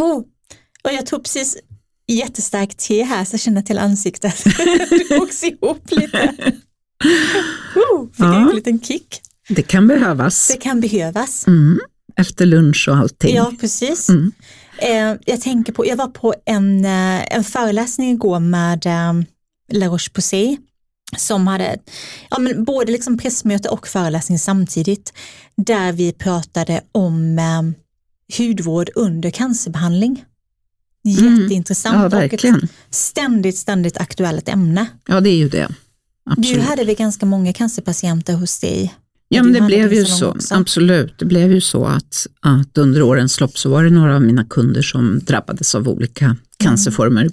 Oh, och jag tog precis jättestarkt te här så jag känner till ansiktet. det drogs ihop lite. Oh, fick Ja. en liten kick. Det kan behövas. Det kan behövas. Mm. Efter lunch och allting. Ja, precis. Mm. Eh, jag tänker på, jag var på en, eh, en föreläsning igår med eh, La Roche-Posay som hade ja, men både liksom pressmöte och föreläsning samtidigt där vi pratade om eh, hudvård under cancerbehandling. Mm. Jätteintressant Ja, och ett ständigt, ständigt aktuellt ämne. Ja, det är ju det. Absolut. Du hade väl ganska många cancerpatienter hos dig? Ja, men det blev ju så. också. Absolut. Det blev ju så att, att under årens lopp så var det några av mina kunder som drabbades av olika cancerformer.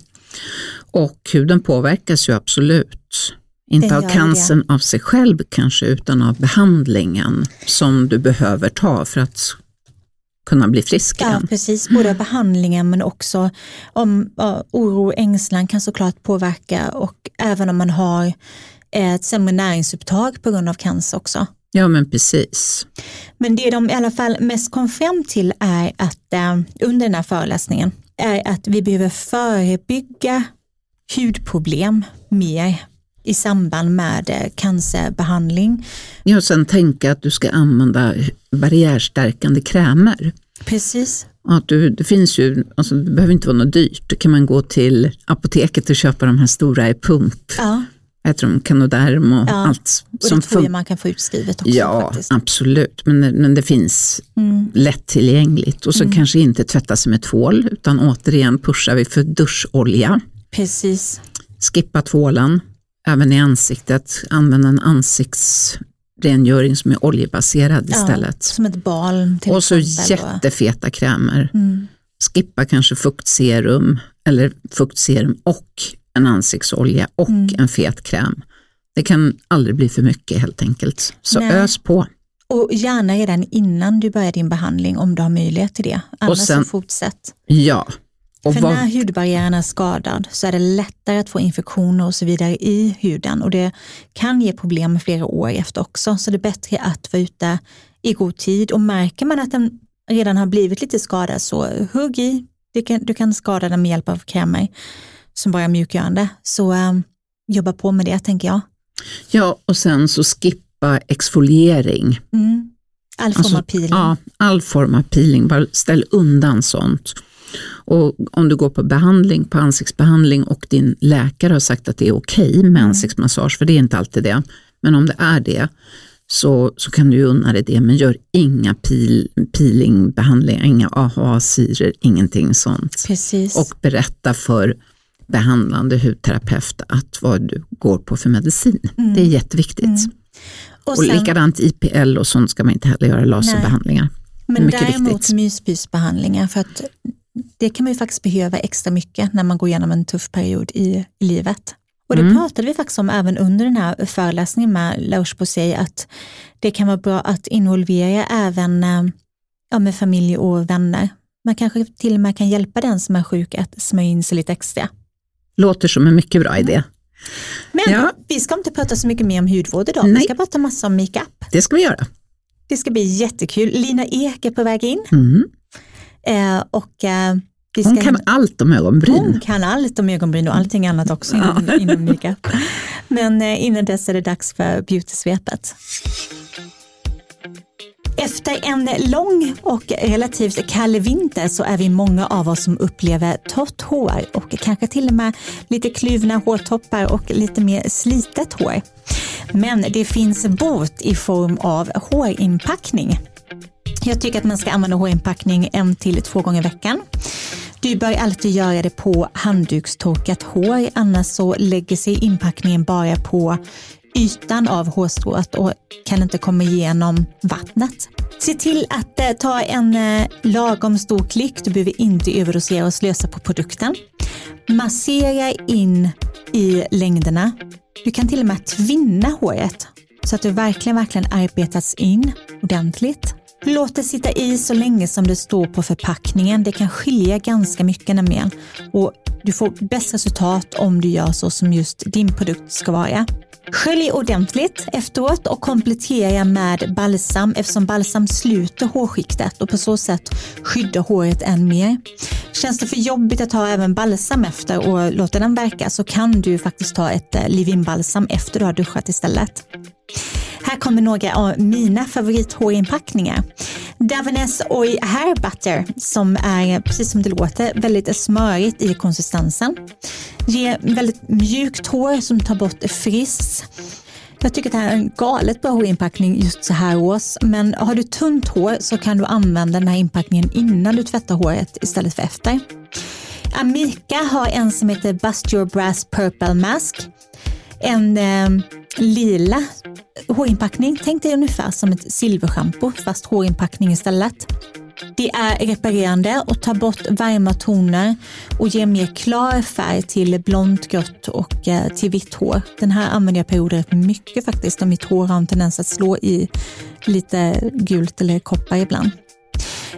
Och huden påverkas ju absolut. Inte av cancern av sig själv kanske, utan av behandlingen som du behöver ta för att kunna bli frisk Ja, igen. precis. Både behandlingen men också om ja, oro och ängslan kan såklart påverka och även om man har ett sämre näringsupptag på grund av cancer också. Ja, men precis. Men det de i alla fall mest kom fram till är att eh, under den här föreläsningen är att vi behöver förebygga hudproblem mer i samband med eh, cancerbehandling. Ja, och sen tänka att du ska använda barriärstärkande krämer. Precis. Att du, det finns ju, alltså det behöver inte vara något dyrt. Då kan man gå till apoteket och köpa de här stora i pump. Ja, Jag tror de Canoderm och Ja, allt och det som tror jag man kan få utskrivet också Ja, faktiskt. absolut. Men, men det finns Mm. lättillgängligt. Och så kanske inte tvätta sig med tvål, utan återigen pushar vi för duscholja. Precis. Skippa tvålen, även i ansiktet. Använd en ansiktsrengöring som är oljebaserad istället. Som ett balm till Och så exempel. och- jättefeta krämer. Mm. Skippa kanske fuktserum eller fuktserum och en ansiktsolja och Mm. en fet kräm. Det kan aldrig bli för mycket helt enkelt. Så Nej. ös på. Och gärna redan innan du börjar din behandling om du har möjlighet till det. Annars sen- så fortsätt. Ja. Och För vad, när hudbarriären är skadad så är det lättare att få infektioner och så vidare i huden och det kan ge problem flera år efter också. Så det är bättre att vara ute i god tid och märker man att den redan har blivit lite skadad så hugg i. Du kan, du kan skada den med hjälp av krämer som bara är mjukgörande. Så ähm, jobba på med det tänker jag. ja, och sen så skippa exfoliering. Mm. All form Alltså, av peeling. Ja, all form av peeling. Bara ställ undan sånt. Och om du går på behandling, på ansiktsbehandling och din läkare har sagt att det är okej Mm. med ansiktsmassage, för det är inte alltid det, men om det är det så, så kan du unna dig det, men gör inga peel, peelingbehandlingar, inga AHA-syror, ingenting sånt. Precis. Och berätta för behandlande hudterapeut att vad du går på för medicin. Det är jättekviktigt. Mm. och Och sen- likadant IPL och sånt ska man inte heller göra laserbehandlingar. Men däremot viktigt. myspysbehandlingar för att det kan man ju faktiskt behöva extra mycket när man går igenom en tuff period i, i livet. Och det Mm. pratade vi faktiskt om även under den här föreläsningen med La Roche-Posay att det kan vara bra att involvera även eh, ja, med familj och vänner. Man kanske till och med kan hjälpa den som är sjuk att smörja in sig lite extra. Låter som en mycket bra idé. Men Ja. vi ska inte prata så mycket mer om hudvård idag. Vi Nej. ska prata massa om makeup. Det ska vi göra. Det ska bli jättekul. Lina Ek är på väg in. Mm. Eh, och, eh, Hon kan allt om ögonbryn. Hon kan allt om ögonbryn och allting annat också inom, inom makeup. Men eh, innan dess är det dags för beautysvepet. Efter en lång och relativt kall vinter så är vi många av oss som upplever torrt hår och kanske till och med lite kluvna hårtoppar och lite mer slitet hår. Men det finns bot i form av hårinpackning. Jag tycker att man ska använda hårinpackning en till två gånger i veckan. Du bör alltid göra det på handdukstorkat hår, annars så lägger sig inpackningen bara på ytan av hårstrået och kan inte komma igenom vattnet. Se till att eh, ta en eh, lagom stor klick, du behöver inte överdosera och slösa på produkten. Massera in i längderna. Du kan till och med tvinna håret så att det verkligen, verkligen arbetats in ordentligt. Låt det sitta i så länge som det står på förpackningen. Det kan skilja ganska mycket nämligen. Och du får bäst resultat om du gör så som just din produkt ska vara. Skölj ordentligt efteråt och komplettera med balsam eftersom balsam sluter hårskiktet och på så sätt skyddar håret än mer. Känns det för jobbigt att ha även balsam efter och låta den verka så kan du faktiskt ta ett eh, leave-in balsam efter du har duschat istället. Här kommer några av mina favorithårinpackningar. Davines Oi Hair Butter som är, precis som det låter, väldigt smörigt i konsistensen. Ger väldigt mjukt hår som tar bort friss. Jag tycker att det här är en galet bra hårinpackning just så här års. Men har du tunt hår så kan du använda den här inpackningen innan du tvättar håret istället för efter. Amika har en som heter Bust Your Brass Purple Mask. En eh, lila hårinpackning. Tänk dig ungefär som ett silverschampo fast hårinpackning istället. Det är reparerande och tar bort varma toner och ger mer klar färg till blont, grått och eh, till vitt hår. Den här använder jag perioder mycket faktiskt och mitt hår har en tendens att slå i lite gult eller koppar ibland.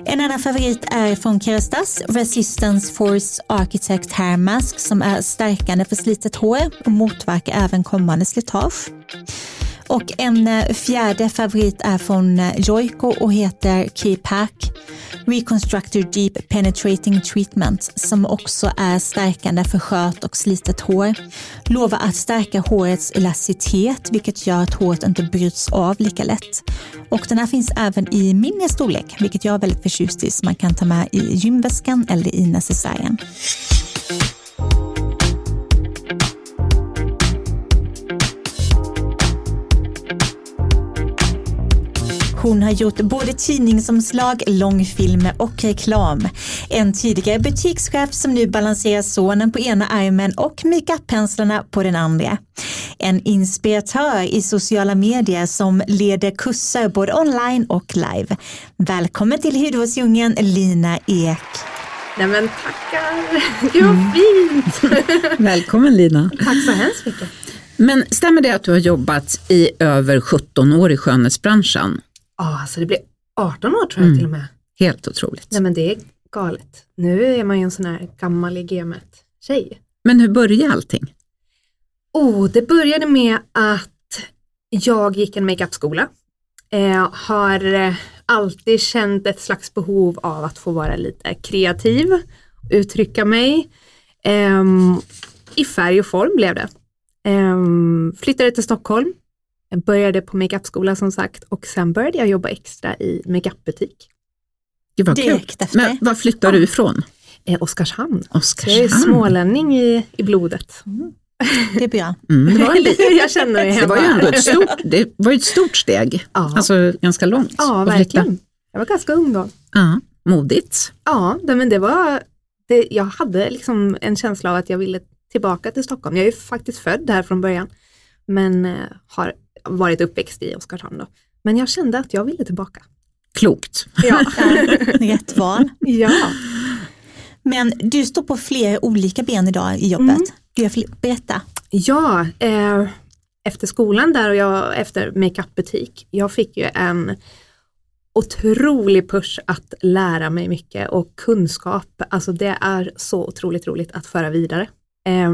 En annan favorit är från Kerastas Resistance Force Architect Hair Mask som är stärkande för slitet hår och motverkar även kommande slitage. Och en eh, fjärde favorit är från eh, Joico och heter Keypack Reconstructor Deep Penetrating Treatment som också är stärkande för skört och slitet hår. Lovar att stärka hårets elasticitet vilket gör att håret inte bryts av lika lätt. Och den här finns även i mindre storlek vilket jag är väldigt förtjust i som man kan ta med i gymväskan eller i necessären. Hon har gjort både tidningsomslag, långfilmer och reklam. En tidigare butikschef som nu balanserar sonen på ena armen och makeup-penslarna på den andra. En inspiratör i sociala medier som leder kurser både online och live. Välkommen till Hudvårdsdjungeln Lina Ek. Nej men tackar, gud vad mm. fint! Välkommen Lina! Tack så hemskt mycket! Men stämmer det att du har jobbat i över 17 år i skönhetsbranschen? Ja, alltså det blir 18 år tror jag mm. till och med. Helt otroligt. Nej men det är galet. Nu är man ju en sån här gammal i gamet tjej. Men hur började allting? Oh, det började med att jag gick en makeupskola. Eh, har eh, alltid känt ett slags behov av att få vara lite kreativ, uttrycka mig. Eh, I färg och form blev det. Eh, flyttade till Stockholm jag började på makeupskola som sagt och sen började jag jobba extra i makeupbutik. Det var Direkt kul. efter. Men var flyttade ja. du ifrån? Eh, Oskarshamn. Oskarshamn. Jag är smålänning i, i blodet. Mm. Det är bra. Mm, det var jag känner mig hemma. Det var ju ändå ett stort, det var ett stort steg, ja. alltså ganska långt. Ja, verkligen. Jag var ganska ung då. Ja, modigt. Ja, men det var, det, jag hade liksom en känsla av att jag ville tillbaka till Stockholm. Jag är faktiskt född här från början, men eh, har varit uppväxt i Oskarshamn då. Men jag kände att jag ville tillbaka. Klokt. Ja. Rätt val. Ja. Men du står på flera olika ben idag i jobbet. Mm. Du berätta. Ja, eh, efter skolan där och jag efter makeupbutik, jag fick ju en otrolig push att lära mig mycket och kunskap, alltså det är så otroligt roligt att föra vidare. Eh,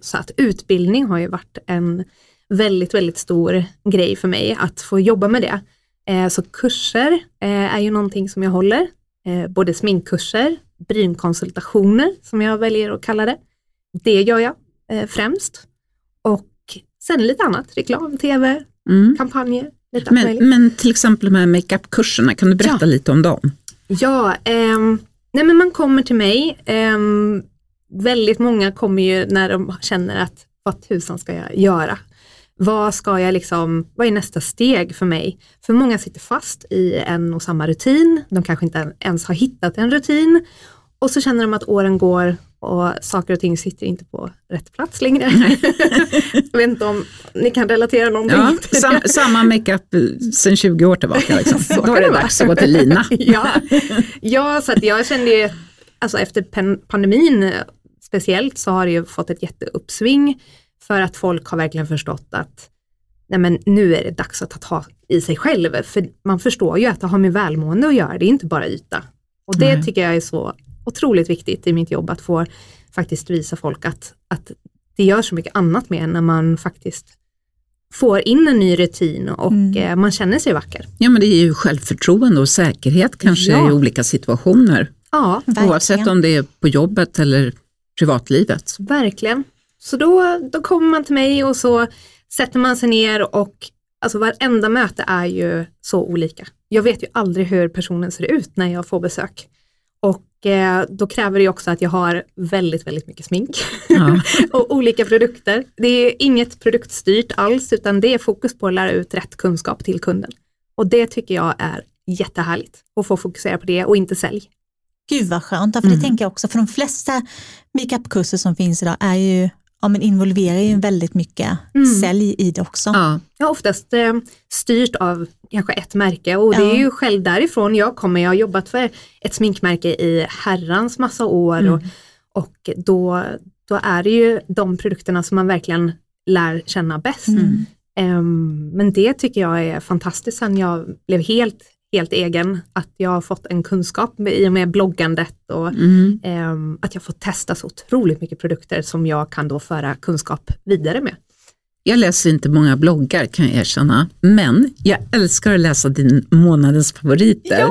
så att utbildning har ju varit en väldigt, väldigt stor grej för mig att få jobba med det. Eh, så kurser eh, är ju någonting som jag håller, eh, både sminkkurser, brynkonsultationer som jag väljer att kalla det. Det gör jag främst. Och sen lite annat, reklam, tv, mm. kampanjer. Lite men, men till exempel de här makeupkurserna, kan du berätta ja. lite om dem? Ja, eh, nej men man kommer till mig. Eh, väldigt många kommer ju när de känner att vad tusan ska jag göra? Vad ska jag liksom, vad är nästa steg för mig? För många sitter fast i en och samma rutin. De kanske inte ens har hittat en rutin och så känner de att åren går och saker och ting sitter inte på rätt plats längre. jag vet inte om ni kan relatera någonting ja, sam, Samma makeup sedan 20 år tillbaka. Liksom. Då är det dags att gå till Lina. ja. ja, så jag kände ju, alltså efter pandemin speciellt så har det ju fått ett jätteuppsving för att folk har verkligen förstått att nej men nu är det dags att ta tag i sig själv. För man förstår ju att det har med välmående att göra, det är inte bara yta. Och det nej. tycker jag är så otroligt viktigt i mitt jobb, att få faktiskt visa folk att, att det gör så mycket annat med när man faktiskt får in en ny rutin och mm. Eh, man känner sig vacker. Ja men det är ju självförtroende och säkerhet kanske ja. i olika situationer. Ja, Verkligen. Oavsett om det är på jobbet eller privatlivet. verkligen. Så då, då kommer man till mig och så sätter man sig ner och alltså varenda möte är ju så olika. Jag vet ju aldrig hur personen ser ut när jag får besök. Och eh, då kräver det också att jag har väldigt, väldigt mycket smink Ja. och olika produkter. Det är inget produktstyrt alls utan det är fokus på att lära ut rätt kunskap till kunden. Och det tycker jag är jättehärligt att få fokusera på det och inte sälj. Gud vad skönt, för Mm. det tänker jag också, för de flesta makeupkurser som finns idag är ju, ja men involverar ju väldigt mycket Mm. sälj i det också. Ja. Ja, oftast eh, styrt av kanske ett märke och det Ja. är ju själv därifrån jag kommer. Jag har jobbat för ett sminkmärke i herrans massa år Mm. och, och då, då är det ju de produkterna som man verkligen lär känna bäst. Mm. Ehm, men det tycker jag är fantastiskt sen jag blev helt, helt egen, att jag har fått en kunskap med, i och med bloggandet och Mm. ehm, att jag får testa så otroligt mycket produkter som jag kan då föra kunskap vidare med. Jag läser inte många bloggar kan jag erkänna, men jag älskar att läsa din månadens favoriter.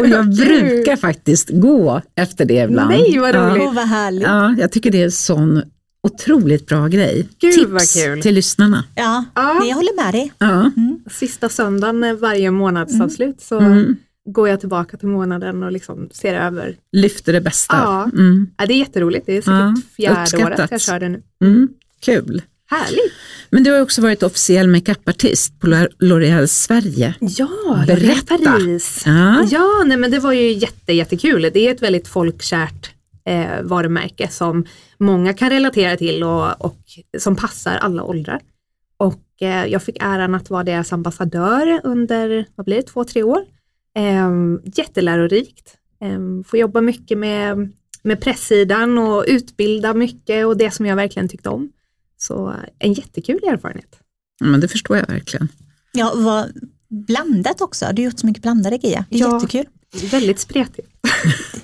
och jag brukar faktiskt gå efter det ibland. Nej, vad ja. roligt. Åh vad härligt. Ja, jag tycker det är sån otroligt bra grej. Gud, Tips vad kul. till lyssnarna. Ja, Ja. jag håller med dig. Ja. Sista söndagen varje månadsavslut så Mm. går jag tillbaka till månaden och liksom ser över. Lyfter det bästa. Ja. Mm. Ja, det är jätteroligt, det är säkert Ja, fjärde uppskattat. året jag kör det nu. Mm. Kul. Härligt! Men du har också varit officiell makeupartist på L'Oréal Sverige. Ja, Berätta. Paris. Ja. Ja, nej, men det var ju jätte, jättekul. Det är ett väldigt folkkärt eh, varumärke som många kan relatera till och, och som passar alla åldrar. Och eh, jag fick äran att vara deras ambassadör under, vad blir det, två, tre år. Eh, jättelärorikt. Eh, får jobba mycket med, med presssidan och utbilda mycket och det som jag verkligen tyckte om. Så en jättekul erfarenhet. Men det förstår jag verkligen. Ja, vad blandat också. Du har gjort så mycket blandade grejer. Det är Ja. jättekul. Väldigt spretigt.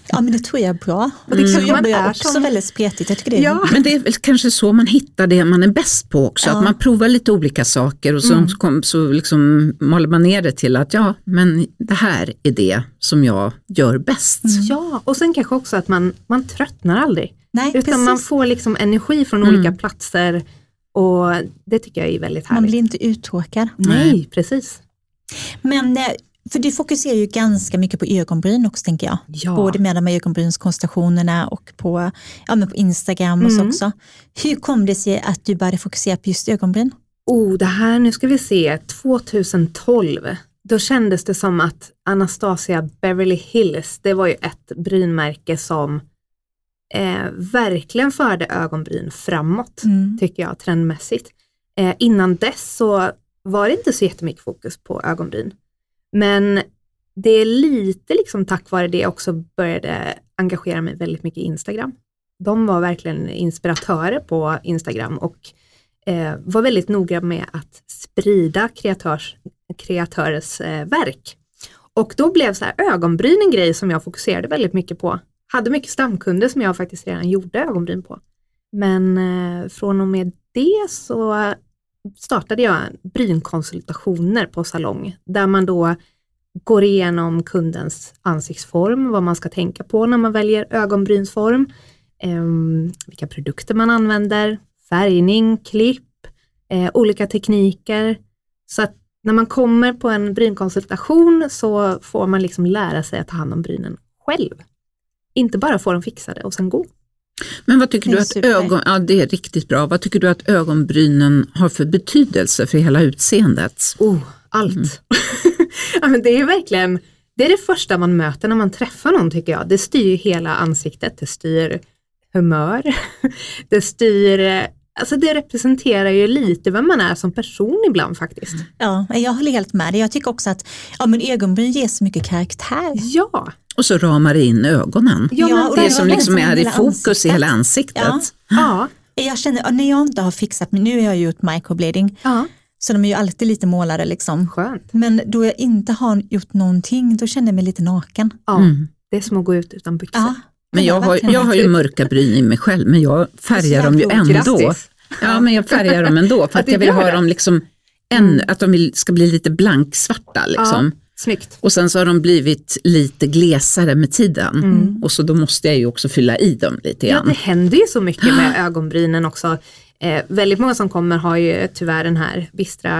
Ja, men det tror jag är bra. Och det kanske så jobbar man jag är också som- väldigt spretigt. Jag tycker det är Ja. Men det är väl kanske så man hittar det man är bäst på också, Ja. att man provar lite olika saker och så, Mm. kom, så liksom maler man ner det till att ja, men det här är det som jag gör bäst. Ja, och sen kanske också att man, man tröttnar aldrig. Nej, Utan precis. man får liksom energi från Mm. olika platser och det tycker jag är väldigt Man härligt. blir inte uttråkad. Nej, precis. Men eh, för du fokuserar ju ganska mycket på ögonbryn också tänker jag. Ja. Både med de här ögonbrynskonstellationerna och på, ja, men på Instagram och så Mm. också. Hur kom det sig att du började fokusera på just ögonbryn? Oh, det här, nu ska vi se, 2012. Då kändes det som att Anastasia Beverly Hills, det var ju ett brynmärke som eh, verkligen förde ögonbryn framåt. Mm. tycker jag trendmässigt. Eh, innan dess så var det inte så jättemycket fokus på ögonbryn. Men det är lite liksom tack vare det jag också började engagera mig väldigt mycket i Instagram. De var verkligen inspiratörer på Instagram och eh, var väldigt noga med att sprida kreatörs, kreatörers eh, verk. Och då blev så här ögonbryn en grej som jag fokuserade väldigt mycket på. Hade mycket stamkunder som jag faktiskt redan gjorde ögonbryn på. Men eh, från och med det så startade jag brynkonsultationer på salong där man då går igenom kundens ansiktsform, vad man ska tänka på när man väljer ögonbrynsform, eh, vilka produkter man använder, färgning, klipp, eh, olika tekniker. Så att när man kommer på en brynkonsultation så får man liksom lära sig att ta hand om brynen själv. Inte bara få dem fixade och sen gå. Men vad tycker du att super. ögon, ja det är riktigt bra, vad tycker du att ögonbrynen har för betydelse för hela utseendet? Oh, allt. ja, men det är verkligen, det är det första man möter när man träffar någon tycker jag. Det styr hela ansiktet, det styr humör, det styr, eh, alltså det representerar ju lite vem man är som person ibland faktiskt. Ja, jag håller helt med dig. Jag tycker också att ja, men ögonbryn ger så mycket karaktär. Ja, Och så ramar det in ögonen. ja, Ja, men och det var som liksom är i fokus i ansiktet. hela ansiktet. Ja. ja, Jag känner, ja, när jag inte har fixat mig, nu har jag gjort microblading, ja, så de är ju alltid lite målade liksom. skönt. Men då jag inte har gjort någonting, då känner jag mig lite naken. Ja, Mm. det är som att gå ut utan byxor. Ja, Men det jag har, jag har ju mörka bryn i mig själv, men jag färgar dem ju ändå. Grattis. Ja, men jag färgar dem ändå för Att att jag vill ha det. dem liksom, en, att de ska bli lite blanksvarta liksom. Snyggt. Och sen så har de blivit lite glesare med tiden. Mm. Och så då måste jag ju också fylla i dem lite Ja, grann. det händer ju så mycket med ögonbrynen också. Eh, väldigt många som kommer har ju tyvärr den här bistra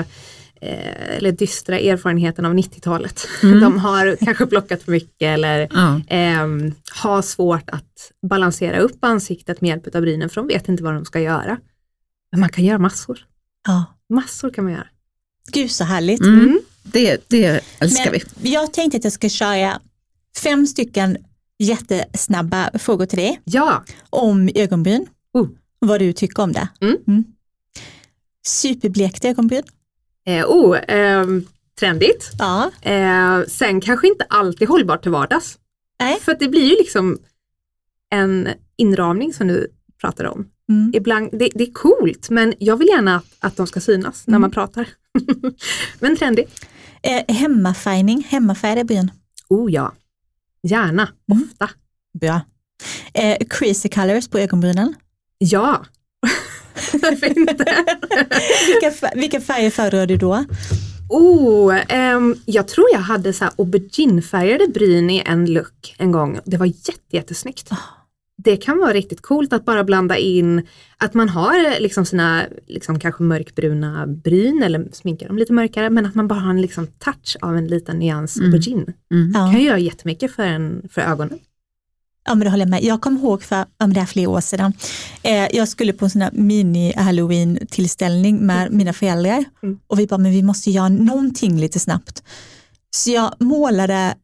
eh, eller dystra erfarenheten av 90-talet. De har kanske plockat för mycket eller Ja. ehm, har svårt att balansera upp ansiktet med hjälp av brynen för de vet inte vad de ska göra. Men man kan göra massor. Ja. Massor kan man göra. Gud så härligt. Mm. Det, det älskar Men vi. jag tänkte att jag ska köra fem stycken jättesnabba frågor till dig Ja, om ögonbryn. Oh. Vad du tycker om det. Mm. Superblekt ögonbryn. eh, oh, ehm, trendigt. Ja. Eh, sen kanske inte alltid hållbart till vardags. Nej. För det blir ju liksom en inramning som du pratar om. Mm. Ibland, det, det är coolt men jag vill gärna att, att de ska synas när Mm. man pratar. men trendigt. Eh, hemmafärgning, hemmafärgade bryn. Oh ja, gärna, Mm. ofta. Bra. Eh, crazy colors på ögonbrynen. Ja, varför inte? vilka, vilka färger föredrar du då? Oh, ehm, jag tror jag hade så här auberginefärgade bryn i en look en gång. Det var jätte, jättesnyggt. Ah. Det kan vara riktigt coolt att bara blanda in att man har liksom sina liksom kanske mörkbruna bryn eller sminkar dem lite mörkare men att man bara har en liksom touch av en liten nyans Mm. aubergine. Mm. kan Ja. ju göra jättemycket för, en, för ögonen. Ja men det håller jag med. Jag kommer ihåg för, om det är flera år sedan, eh, jag skulle på en sån här mini-halloween tillställning med mina föräldrar Mm. och vi bara, men vi måste göra någonting lite snabbt. Så jag målade,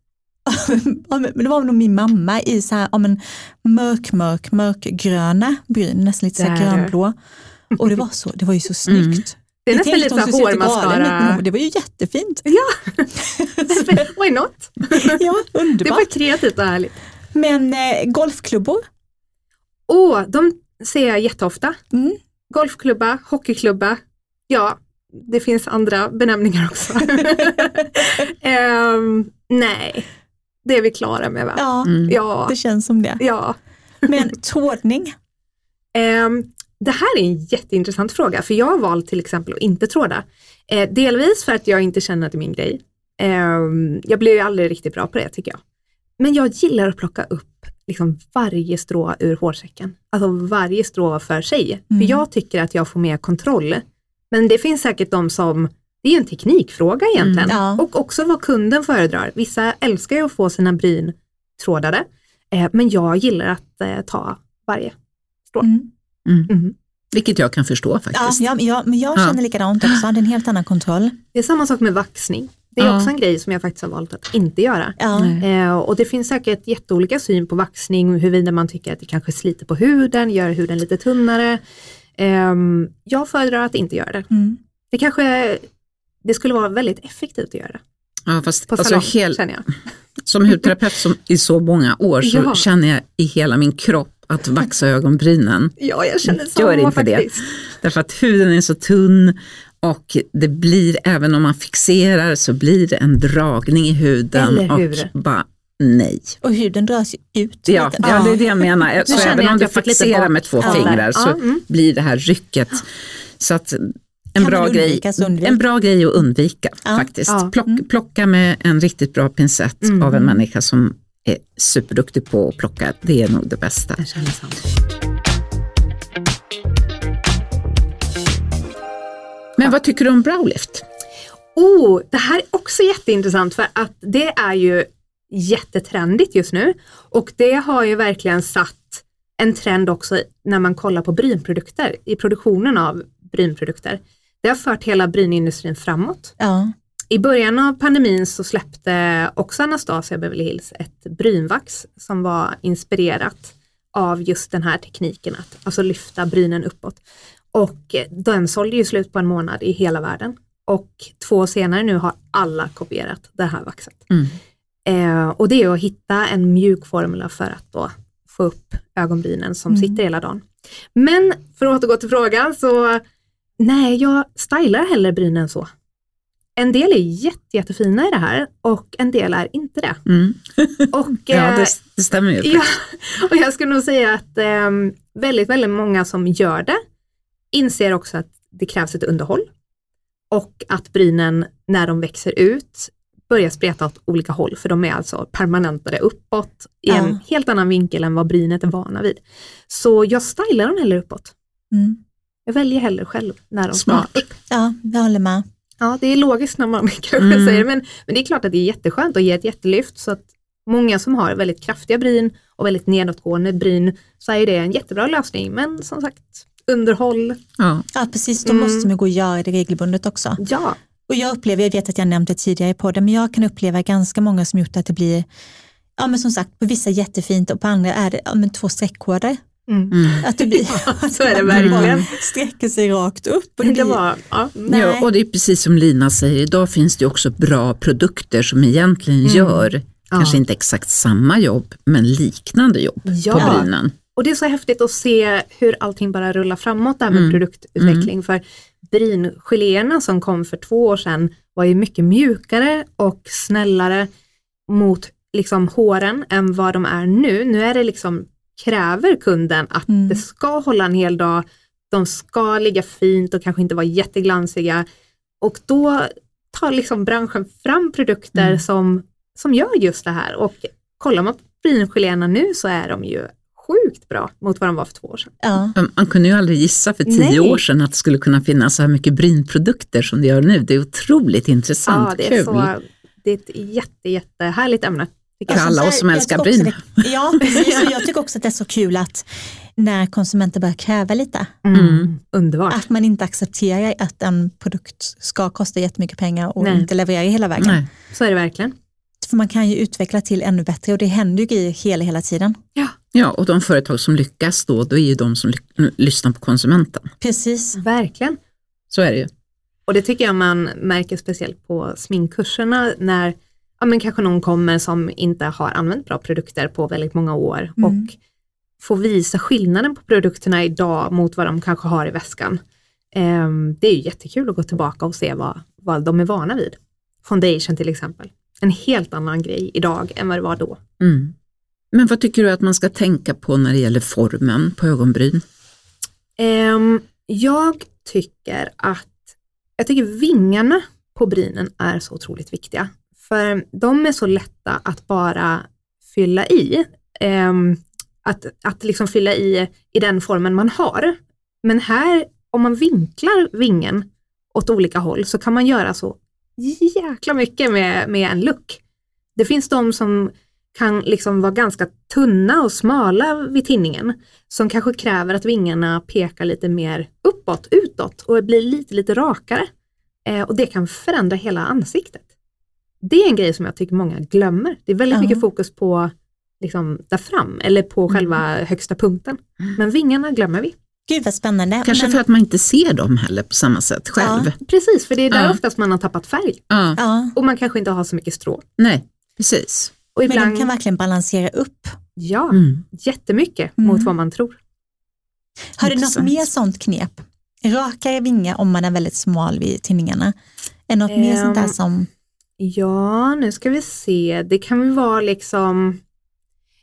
men det var nog min mamma i så här, ja, men mörk, mörk, mörkgröna bryn, nästan lite så här grönblå. Och det var, så, det var ju så snyggt. Det är nästan lite att de så skulle sitta galen, hårmascara. Det var ju jättefint. Ja, why not? Ja, Det var underbart. kreativt och härligt. Men eh, golfklubbor, Åh, de ser jag jätteofta. mm. Golfklubba, hockeyklubba. Ja, det finns andra benämningar också. Ehm, nej, det är vi klara med va? ja, Mm. Ja, det känns som det. ja. Men trådning, Ehm, det här är en jätteintressant fråga för jag har valt till exempel att inte tråda. Eh, delvis för att jag inte känner att det är min grej. Ehm, jag blir ju aldrig riktigt bra på det tycker jag. Men jag gillar att plocka upp liksom varje strå ur hårsäcken. Alltså varje strå för sig. Mm. För jag tycker att jag får mer kontroll. Men det finns säkert de som, det är en teknikfråga egentligen. Mm, ja. Och också vad kunden föredrar. Vissa älskar ju att få sina bryn trådade. Eh, men jag gillar att eh, ta varje. mm. Mhm. Vilket jag kan förstå Ja, faktiskt. ja, men jag, men jag Ja. känner likadant också, det är en helt annan kontroll. Det är samma sak med vaxning. Det är Ja. också en grej som jag faktiskt har valt att inte göra. Ja. Eh, och det finns säkert jätteolika syn på vaxning, huruvida man tycker att det kanske sliter på huden, gör huden lite tunnare. Ehm, jag föredrar att inte göra det. Mm. Det kanske, det skulle vara väldigt effektivt att göra det. Ja, fast, På alltså, salong, hel, känner jag. som hudterapeut som, i så många år så Ja. känner jag i hela min kropp att vaxa ögonbrynen. Ja, jag känner Gör inte det. faktiskt. Därför att huden är så tunn och det blir, även om man fixerar så blir det en dragning i huden. Eller hur? Och bara nej. Och huden dras ut. Ja, lite. ja, det är det jag menar. Så känner även jag om du fixerar med två Ja. fingrar så mm. blir det här rycket. Så att en bra, grej, en bra grej att undvika Ja. faktiskt. Ja. Plock, Mm. Plocka med en riktigt bra pincett Mm. av en människa som är superduktig på att plocka. Det är nog det bästa. Samma. Men vad tycker du om browlift? Oh, det här är också jätteintressant för att det är ju jättetrendigt just nu och det har ju verkligen satt en trend också när man kollar på brynprodukter, i produktionen av brynprodukter. Det har fört hela brynindustrin framåt. Ja. I början av pandemin så släppte också Anastasia Beverly Hills ett brynvax som var inspirerat av just den här tekniken att alltså lyfta brynen uppåt. Och eh, den sålde ju slut på en månad i hela världen. Och två år senare nu har alla kopierat det här vaxet. Mm. Eh, och det är att hitta en mjuk formula för att då få upp ögonbrynen som Mm. sitter hela dagen. Men för att återgå till frågan så nej, jag stylar hellre brynen så. En del är jätte, jättefina i det här och en del är inte det. Mm. Och, Ja, eh, det, det stämmer ju. Ja, och jag skulle nog säga att eh, väldigt, väldigt många som gör det inser också att det krävs ett underhåll och att brynen när de växer ut börjar spreta åt olika håll för de är alltså permanentade uppåt i en Ja. helt annan vinkel än vad brynet är vana vid. Så jag stylar dem hellre uppåt. Mm. Jag väljer hellre själv när de Smart. ska. Ja, jag håller med. Ja, det är logiskt när man kanske Mm. säger det, men, men det är klart att det är jätteskönt och ger ett jättelyft så att många som har väldigt kraftiga bryn och väldigt nedåtgående bryn så är det en jättebra lösning. Men som sagt, underhåll, Ja. Ja, precis. Då Mm. måste man gå och göra det regelbundet också. ja. Och jag upplever, jag vet att jag nämnt det tidigare i podden, men jag kan uppleva ganska många som gjort att det blir, ja men som sagt, på vissa jättefint och på andra är det ja, men två streckkoder. Mm. Mm. Att det blir, Så är det verkligen. sträcker sig rakt upp. Och det Det blir, var, ja. Nej. Ja, och det är precis som Lina säger, idag finns det också bra produkter som egentligen Mm. gör, kanske inte exakt samma jobb, men liknande jobb på Ja. brynen. Och det är så häftigt att se hur allting bara rullar framåt där med Mm. produktutveckling. För bryngeléerna som kom för två år sedan var ju mycket mjukare och snällare mot liksom håren än vad de är nu. Nu är det liksom, kräver kunden att Mm. det ska hålla en hel dag, de ska ligga fint och kanske inte vara jätteglansiga. Och då tar liksom branschen fram produkter Mm. som, som gör just det här. Och kollar man på bryngeléerna nu så är de ju sjukt bra mot vad de var för två år sedan. ja. Man kunde ju aldrig gissa för tio Nej. år sedan att det skulle kunna finnas så här mycket brynprodukter som det gör nu. Det är otroligt intressant, Ja, det är, kul. så, det är ett jätte, jättehärligt ämne. För jag. alla oss som älskar tycker också bryn. det- Ja, precis. Jag tycker också att det är så kul att när konsumenter börjar kräva lite, Mm. Underbart. att man inte accepterar att en produkt ska kosta jättemycket pengar och Nej. inte leverera hela vägen. Nej. Så är det verkligen. För man kan ju utveckla till ännu bättre och det händer ju grejer hela, hela tiden. Ja, och de företag som lyckas då, då är ju de som ly- lyssnar på konsumenten. Precis. Verkligen. Så är det ju. Och det tycker jag man märker speciellt på sminkkurserna när ja, men kanske någon kommer som inte har använt bra produkter på väldigt många år Mm. och får visa skillnaden på produkterna idag mot vad de kanske har i väskan. Ehm, det är ju jättekul att gå tillbaka och se vad, vad de är vana vid. Foundation till exempel. En helt annan grej idag än vad det var då. Mm. Men vad tycker du att man ska tänka på när det gäller formen på ögonbryn? Ehm, jag tycker att jag tycker vingarna på brynen är så otroligt viktiga. För de är så lätta att bara fylla i. Ehm, att att liksom fylla i i den formen man har. Men här, om man vinklar vingen åt olika håll så kan man göra så jäkla mycket med, med en look. Det finns de som kan liksom vara ganska tunna och smala vid tinningen som kanske kräver att vingarna pekar lite mer uppåt, utåt och blir lite, lite rakare. Eh, och det kan förändra hela ansiktet. Det är en grej som jag tycker många glömmer. Det är väldigt Ja. mycket fokus på liksom, där fram eller på Mm. själva högsta punkten. Men vingarna glömmer vi. Gud vad spännande. Kanske Men- för att man inte ser dem heller på samma sätt själv. Precis, för det är där Ja. oftast man har tappat färg. Ja. Ja, Och man kanske inte har så mycket strå. Nej, precis. Och men ibland, de kan verkligen balansera upp. ja, Mm. jättemycket Mm. mot vad man tror. Har du något mer sånt knep? Rakare vingar om man är väldigt smal vid tinningarna. Är något mer sånt där Ehm, som, Ja, nu ska vi se. Det kan väl vara liksom,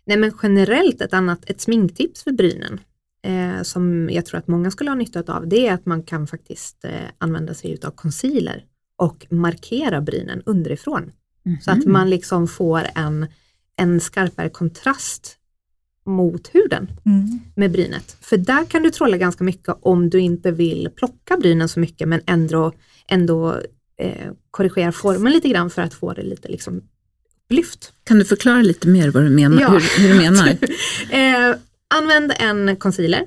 nej men generellt ett annat, ett sminktips för brynen eh, som jag tror att många skulle ha nytta av, det är att man kan faktiskt eh, använda sig utav concealer och markera brynen underifrån. Så att man liksom får en, en skarpare kontrast mot huden mm, med brynet. För där kan du trolla ganska mycket om du inte vill plocka brynen så mycket men ändå, ändå eh, korrigera formen lite grann för att få det lite liksom lyft. Kan du förklara lite mer vad du menar? Ja. Hur, hur du menar? Eh, använd en concealer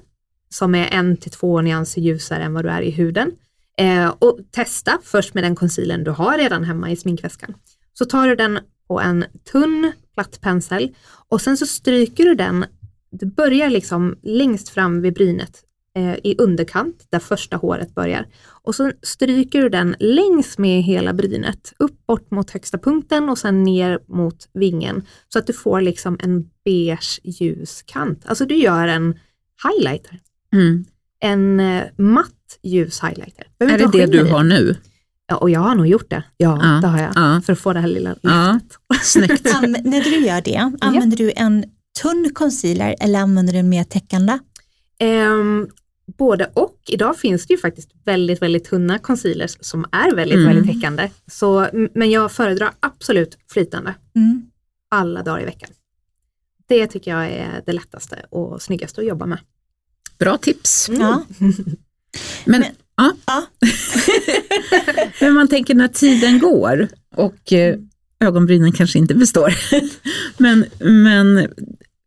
som är en till två nyanser ljusare än vad du är i huden. Eh, och testa först med den concealern du har redan hemma i sminkväskan. Så tar du den på en tunn platt pensel och sen så stryker du den, du börjar liksom längst fram vid brynet eh, i underkant där första håret börjar. Och så stryker du den längs med hela brynet, upp bort mot högsta punkten och sen ner mot vingen så att du får liksom en beige ljus kant. Alltså du gör en highlighter, Mm. en eh, matt ljus highlighter. Behöver Är det det du i. har nu? Ja, och jag har nog gjort det. Ja, Ja, det har jag. ja. För att få det här lilla lyftet. Ja, snyggt. An- när du gör det, använder du en tunn concealer eller använder du en mer täckande? Ehm, både och. Idag finns det ju faktiskt väldigt, väldigt tunna concealers som är väldigt, Mm. väldigt täckande. Så, men jag föredrar absolut flytande Mm. alla dagar i veckan. Det tycker jag är det lättaste och snyggaste att jobba med. Bra tips. Ja. Men, Men- ja. Ja. Men man tänker när tiden går och eh, ögonbrynen kanske inte består. men, men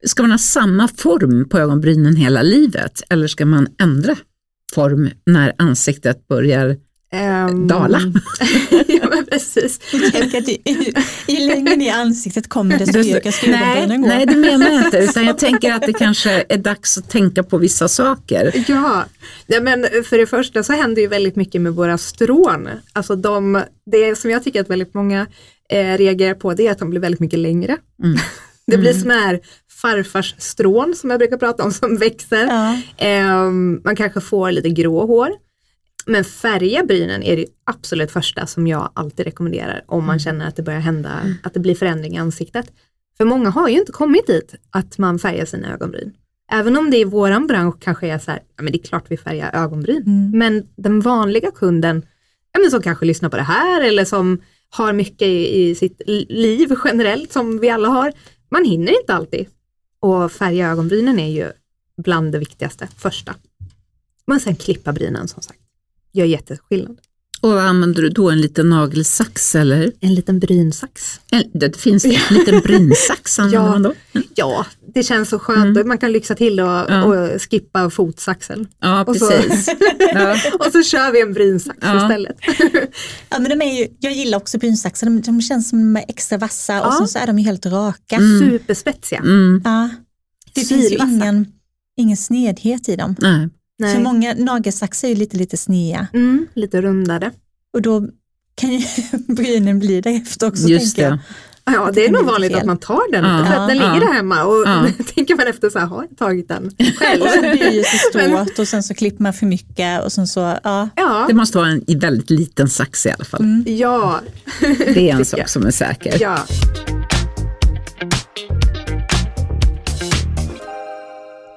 ska man ha samma form på ögonbrynen hela livet eller ska man ändra form när ansiktet börjar Ehm, Dala. ja men precis. Att ju, ju längre ner i ansiktet kommer desto mjukare ska ögonbrynen gå. nej, det menar jag inte, utan jag tänker att det kanske är dags att tänka på vissa saker. Ja, ja, men för det första så händer ju väldigt mycket med våra strån. Alltså de, det som jag tycker att väldigt många eh, reagerar på det är att de blir väldigt mycket längre. Mm. Det blir sådana här farfars strån som jag brukar prata om som växer. Ja. Ehm, man kanske får lite grå hår. Men färga brynen är det absolut första som jag alltid rekommenderar om man känner att det börjar hända, att det blir förändring i ansiktet. För många har ju inte kommit dit att man färgar sina ögonbryn. Även om det i våran bransch kanske är så här, ja men det är klart vi färgar ögonbryn. Mm. Men den vanliga kunden, ja men som kanske lyssnar på det här eller som har mycket i, i sitt li- liv generellt som vi alla har, man hinner inte alltid. Och färga ögonbrynen är ju bland det viktigaste, första. Men sen klippa brynen som sagt, gör jätteskillnad. Och använder du då en liten nagelsax eller? En liten brynsax. En, det finns en liten brynsax använder Ja. man då? Ja, det känns så skönt. Mm. Man kan lyxa till och, Ja. och skippa fotsaxen. Ja, Och så- precis. Ja. och så kör vi en brynsax Ja. istället. Ja, men de är ju, jag gillar också brynsaxar, de, de känns som de är extra vassa och sen så är de ju helt raka. Mm. Superspetsiga. Mm, Ja. Det finns ju Sylvassa. ingen, ingen snedhet i dem. nej. Nej. många nagelsaxar är ju lite, lite sneda Mm, lite rundade. och då kan ju brynen bli därefter också. Just tänker jag. Ja, Det är nog vanligt fel. att man tar den, Ja. för att den Ja. ligger där hemma och Ja. tänker man efter så här, har jag tagit den själv? Och så blir det så Men- stort och sen så klipper man för mycket och sen så, ja. Ja, Det måste vara en i väldigt liten sax i alla fall. Mm. ja, Det är en sak som är säker. ja.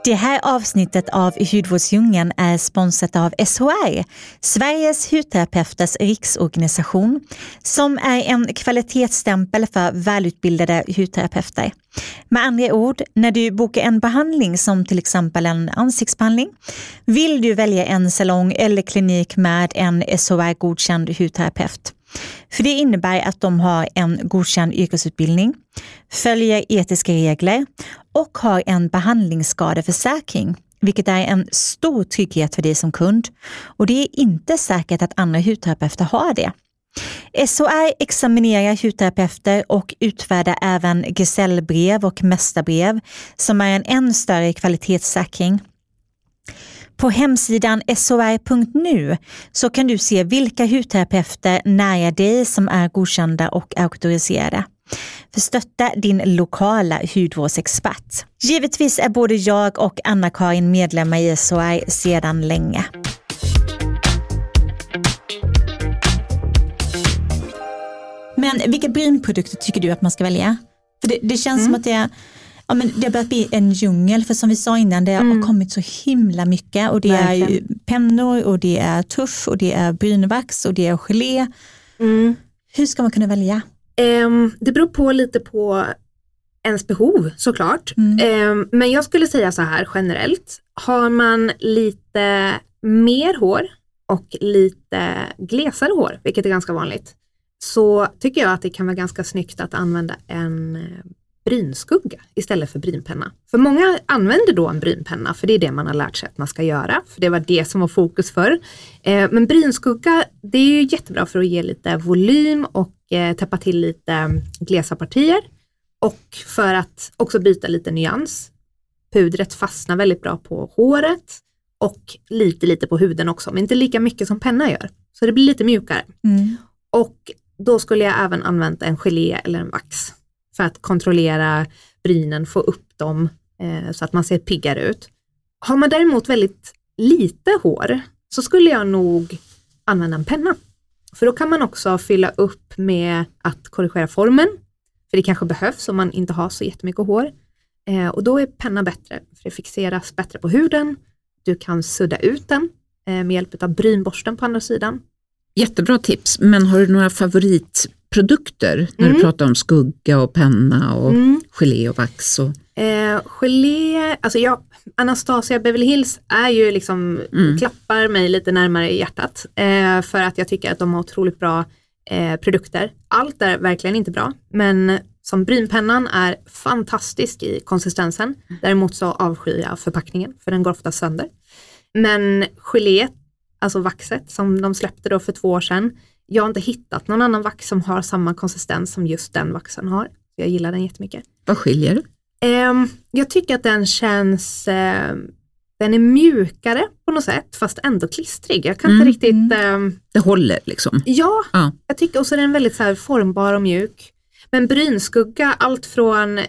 Det här avsnittet av Hudvårdsdjungeln är sponsrat av SHR, Sveriges hudterapeuters riksorganisation, som är en kvalitetsstämpel för välutbildade hudterapeuter. Med andra ord, när du bokar en behandling som till exempel en ansiktsbehandling, vill du välja en salong eller klinik med en SHR-godkänd hudterapeut. För det innebär att de har en godkänd yrkesutbildning, följer etiska regler och har en behandlingsskadeförsäkring, vilket är en stor trygghet för dig som kund. Och det är inte säkert att andra hudterapeuter har det. SHR examinerar hudterapeuter och utfärdar även gesällbrev och mästarbrev som är en än större kvalitetssäkring. På hemsidan shr.nu så kan du se vilka hudterapeuter nära dig som är godkända och auktoriserade. För stötta din lokala hudvårdsexpert. Givetvis är både jag och Anna-Karin medlemmar i SHR sedan länge. Men vilka brynprodukter tycker du att man ska välja? För det, det känns som att det, är, ja, men det har börjat bli en djungel, för som vi sa innan, det har kommit så himla mycket och det är Verkligen. pennor och det är tusch och det är brynvax och det är gelé. Mm. Hur ska man kunna välja? Ehm, det beror på lite på ens behov såklart. Mm. Ehm, men jag skulle säga så här generellt. Har man lite mer hår och lite glesare hår, vilket är ganska vanligt, så tycker jag att det kan vara ganska snyggt att använda en eh, brynskugga istället för brynpenna. För många använder då en brynpenna, för det är det man har lärt sig att man ska göra, för det var det som var fokus för. Eh, men brynskugga, det är ju jättebra för att ge lite volym och eh, täppa till lite mm, glesa partier. Och för att också byta lite nyans. Pudret fastnar väldigt bra på håret och lite lite på huden också, men inte lika mycket som penna gör. Så det blir lite mjukare. Mm. Och då skulle jag även använt en gelé eller en vax för att kontrollera brynen, få upp dem eh, så att man ser piggare ut. Har man däremot väldigt lite hår så skulle jag nog använda en penna. För då kan man också fylla upp med att korrigera formen, för det kanske behövs om man inte har så jättemycket hår. Eh, och då är penna bättre, för det fixeras bättre på huden. Du kan sudda ut den eh, med hjälp av brynborsten på andra sidan. Jättebra tips, men har du några favoritprodukter när Mm. du pratar om skugga och penna och Mm. gelé och vax? Och, Eh, gelé, alltså jag, Anastasia Beverly Hills är ju liksom, Mm. klappar mig lite närmare i hjärtat. Eh, för att jag tycker att de har otroligt bra eh, produkter. Allt är verkligen inte bra, men som brynpennan är fantastisk i konsistensen. Däremot så avskyr jag förpackningen, för den går ofta sönder. Men gelé, alltså vaxet som de släppte då för två år sedan, jag har inte hittat någon annan vax som har samma konsistens som just den vaxen har. Jag gillar den jättemycket. vad skiljer det? Ehm, jag tycker att den känns, ehm, den är mjukare på något sätt fast ändå klistrig. Jag kan Mm, inte riktigt, ehm, Det håller liksom. ja, Ja. jag tycker också den är väldigt så formbar och mjuk. Men brynskugga, allt från, eh,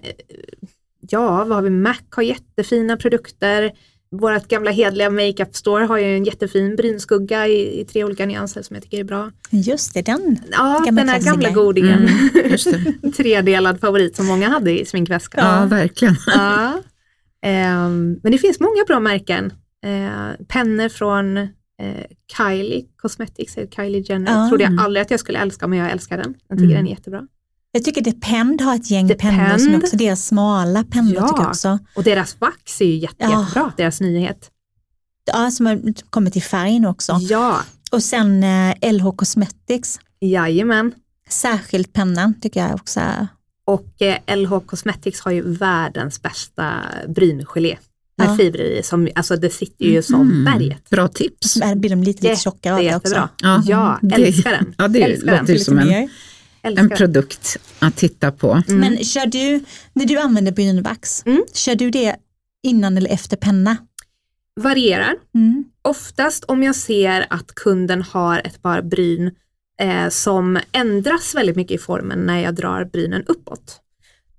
ja vad har vi, Mac har jättefina produkter. Vårt gamla hedliga makeup store har ju en jättefin brynskugga i, i tre olika nyanser som jag tycker är bra. Just det, den. Ja, Gamla den här gamla godingen. Mm, just det. Tredelad favorit som många hade i sminkväskan. Ja, verkligen. Ja. Ehm, men det finns många bra märken. Uh, pennor från eh, Kylie Cosmetics, Kylie Jenner. Ja. Trodde jag aldrig att jag skulle älska, men jag älskar den. Jag tycker Mm. den är jättebra. Jag tycker Depend har ett gäng Depend. pennor som också deras smala pennor Ja. tycker jag också. Och deras vax är ju jätte, Ja. jättebra, deras nyhet. Ja, som har kommit i färg nu också. Ja, Och sen eh, LH Cosmetics, jajamän. särskilt pennan tycker jag också Och eh, LH Cosmetics har ju världens bästa bryngelé. Med Ja. fibrer i, som, alltså det sitter ju som Mm, berget. Bra tips. Blir de lite, lite tjockare av Det också. jättebra. Ja, Ja, älskar den. Ja, det Älskar den. låter Lite som en, en produkt att titta på. Mm. Men kör du, när du använder brynvax, Mm. kör du det innan eller efter penna? Varierar. Mm. Oftast om jag ser att kunden har ett par bryn eh, som ändras väldigt mycket i formen när jag drar brynen uppåt.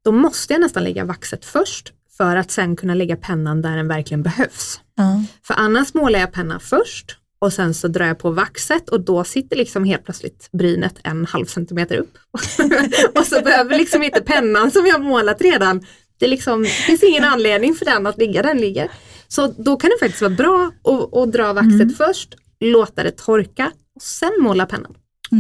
Då måste jag nästan lägga vaxet först för att sen kunna lägga pennan där den verkligen behövs. För annars målar jag pennan först och sen så drar jag på vaxet och då sitter liksom helt plötsligt brynet en halv centimeter upp. och så behöver liksom inte pennan som jag målat redan, det liksom, finns ingen anledning för den att ligga den ligger. Så då kan det faktiskt vara bra att, att dra vaxet först, låta det torka och sen måla pennan.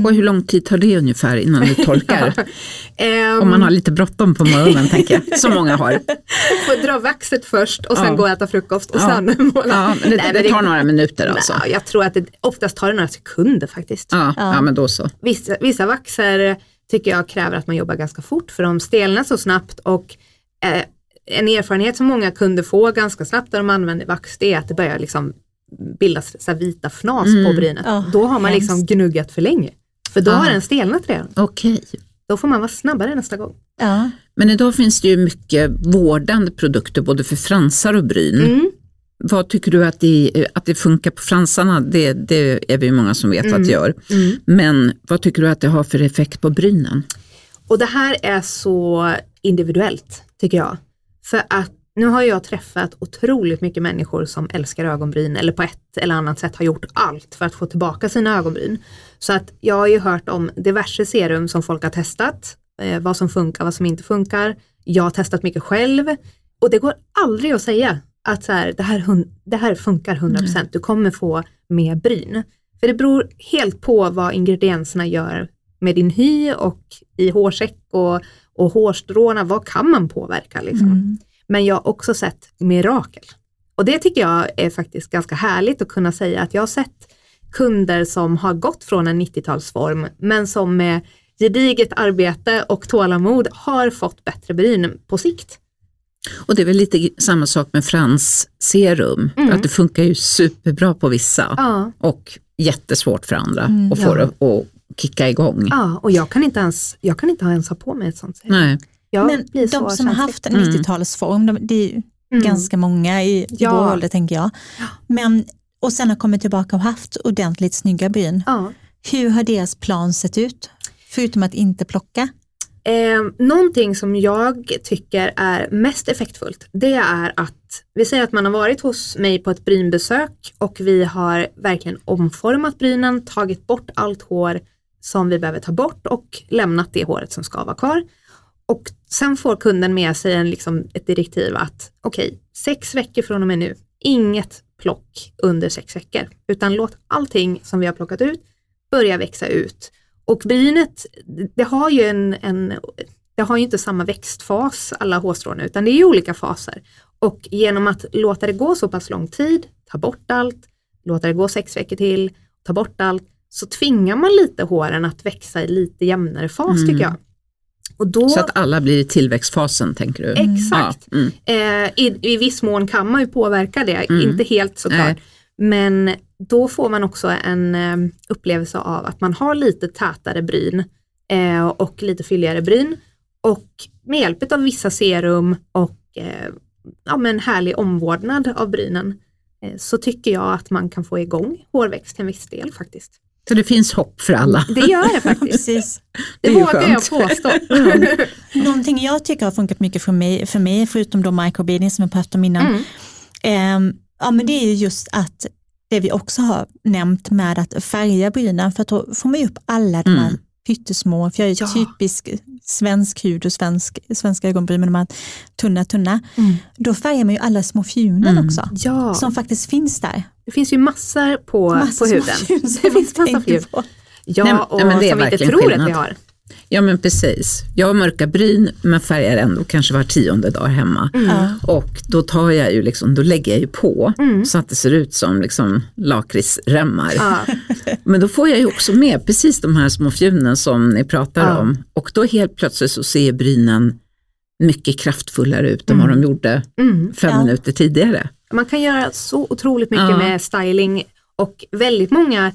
Och hur lång tid tar det ungefär innan det torkar? Ehm, Om man har lite bråttom på morgonen tänker jag, som många har. får dra vaxet först och sen Ja. gå och äta frukost och Ja. sen måla. Ja, men det, Nej, men det tar några minuter alltså. Nej, jag tror att det oftast tar det några sekunder faktiskt. Ja, Ja. ja, men då så. Vissa, vissa vaxer tycker jag kräver att man jobbar ganska fort för de stelnar så snabbt och eh, en erfarenhet som många kunder får ganska snabbt när de använder vax det är att det börjar liksom bildas så vita fnas Mm. på brynet. Ja, då har man liksom hemskt. gnuggat för länge. För då Ah. har den stelnat redan. Okej. Då får man vara snabbare nästa gång. Ja. Men idag finns det ju mycket vårdande produkter både för fransar och bryn. Mm. Vad tycker du att det, att det funkar på fransarna? Det, det är vi många som vet vad det gör. Mm. Men vad tycker du att det har för effekt på brynen? Och det här är så individuellt tycker jag. För att nu har jag träffat otroligt mycket människor som älskar ögonbryn eller på ett eller annat sätt har gjort allt för att få tillbaka sina ögonbryn. Så att jag har ju hört om diverse serum som folk har testat, eh, vad som funkar, vad som inte funkar. Jag har testat mycket själv och det går aldrig att säga att så här, det, här, det här funkar 100%, du kommer få mer bryn. För det beror helt på vad ingredienserna gör med din hy och i hårsäck och, och hårstråna, vad kan man påverka liksom? Mm. Men jag har också sett mirakel. Och det tycker jag är faktiskt ganska härligt att kunna säga att jag har sett kunder som har gått från en 90-talsform men som med gediget arbete och tålamod har fått bättre bryn på sikt. Och det är väl lite samma sak med fransserum, Mm. att det funkar ju superbra på vissa Ja, och jättesvårt för andra Mm, att få ja. det att kicka igång. ja och jag kan inte ens, jag kan inte ens ha på mig ett sånt serum. Nej. Jag Men blir de som har haft en Mm. 90-talsform, de, det är ju Mm. ganska många i, i Ja. vår ålder tänker jag. Men, och sen har kommit tillbaka och haft ordentligt snygga bryn. Ja. Hur har deras plan sett ut? Förutom att inte plocka. Eh, någonting som jag tycker är mest effektfullt, det är att vi säger att man har varit hos mig på ett brynbesök och vi har verkligen omformat brynen, tagit bort allt hår som vi behöver ta bort och lämnat det håret som ska vara kvar. Och sen får kunden med sig en, liksom, ett direktiv att okej, sex veckor från och med nu, inget plock under sex veckor, utan låt allting som vi har plockat ut börja växa ut. Och brynet, det har ju en, en det har ju inte samma växtfas alla hårstrån utan det är ju olika faser. Och genom att låta det gå så pass lång tid, ta bort allt, låta det gå sex veckor till, ta bort allt, så tvingar man lite håren att växa i lite jämnare fas mm. tycker jag. Då, så att alla blir i tillväxtfasen tänker du? Exakt. Ja, mm. eh, i, I viss mån kan man ju påverka det, mm. inte helt såklart. Nej. Men då får man också en eh, upplevelse av att man har lite tätare bryn eh, och lite fylligare bryn. Och med hjälp av vissa serum och eh, ja, men härlig omvårdnad av brynen eh, så tycker jag att man kan få igång hårväxt till en viss del faktiskt. Så det finns hopp för alla? Det gör det faktiskt. Precis. Det, det vågar jag påstå. Någonting jag tycker har funkat mycket för mig, för mig förutom då microblading som jag pratade om innan, mm. eh, ja, men det är just att det vi också har nämnt med att färga brynen för att då får man upp alla de här mm. Pyttesmå, för jag är ja. typisk svensk hud och svensk, svenska ögonbryn med de här tunna, tunna. Mm. Då färgar man ju alla små fjunen mm. också, ja. som faktiskt finns där. Det finns ju massor på, massor på huden. Det finns massa fjun. Ja, Nej, och men det är som vi inte tror skillnad. att vi har. Ja men precis. Jag har mörka bryn men färgar ändå kanske var tionde dag hemma. Mm. Och då tar jag ju liksom, då lägger jag ju på mm. så att det ser ut som liksom lakritsremmar. Ja. Men då får jag ju också med precis de här små fjunen som ni pratar ja. om. Och då helt plötsligt så ser brynen mycket kraftfullare ut än vad mm. de gjorde mm. fem ja. minuter tidigare. Man kan göra så otroligt mycket med styling och väldigt många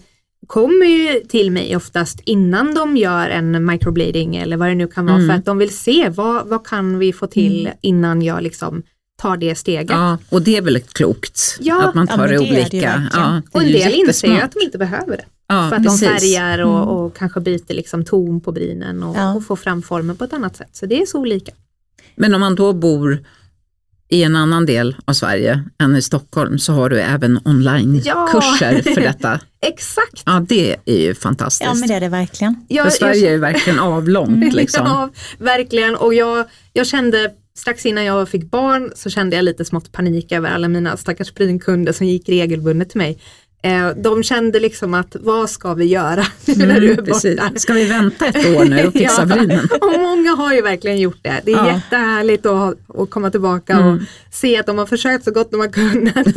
kommer ju till mig oftast innan de gör en microblading eller vad det nu kan vara mm. för att de vill se vad, vad kan vi få till mm. innan jag liksom tar det steget. Ja, och det är väl klokt ja, att man tar ja, det, det olika. Det ja, och en del inser ju att de inte behöver det. Ja, för att precis. de färgar och, mm. och, kanske byter liksom ton på brynen och, och får fram formen på ett annat sätt. Så det är så olika. Men om man då bor i en annan del av Sverige än i Stockholm så har du även onlinekurser ja. för detta. Exakt. Ja, det är ju fantastiskt. Ja, men det är det verkligen. Jag, för Sverige jag... är ju verkligen avlångt. Liksom. ja, verkligen. Och jag, jag kände strax innan jag fick barn så kände jag lite smått panik över alla mina stackars prynkunder som gick regelbundet till mig. Eh, de kände liksom att vad ska vi göra mm, när du är borta? Ska vi vänta ett år nu och fixa ja, brynen? och många har ju verkligen gjort det. Det är ja. jättehärligt att, att komma tillbaka mm. och se att de har försökt så gott de har kunnat.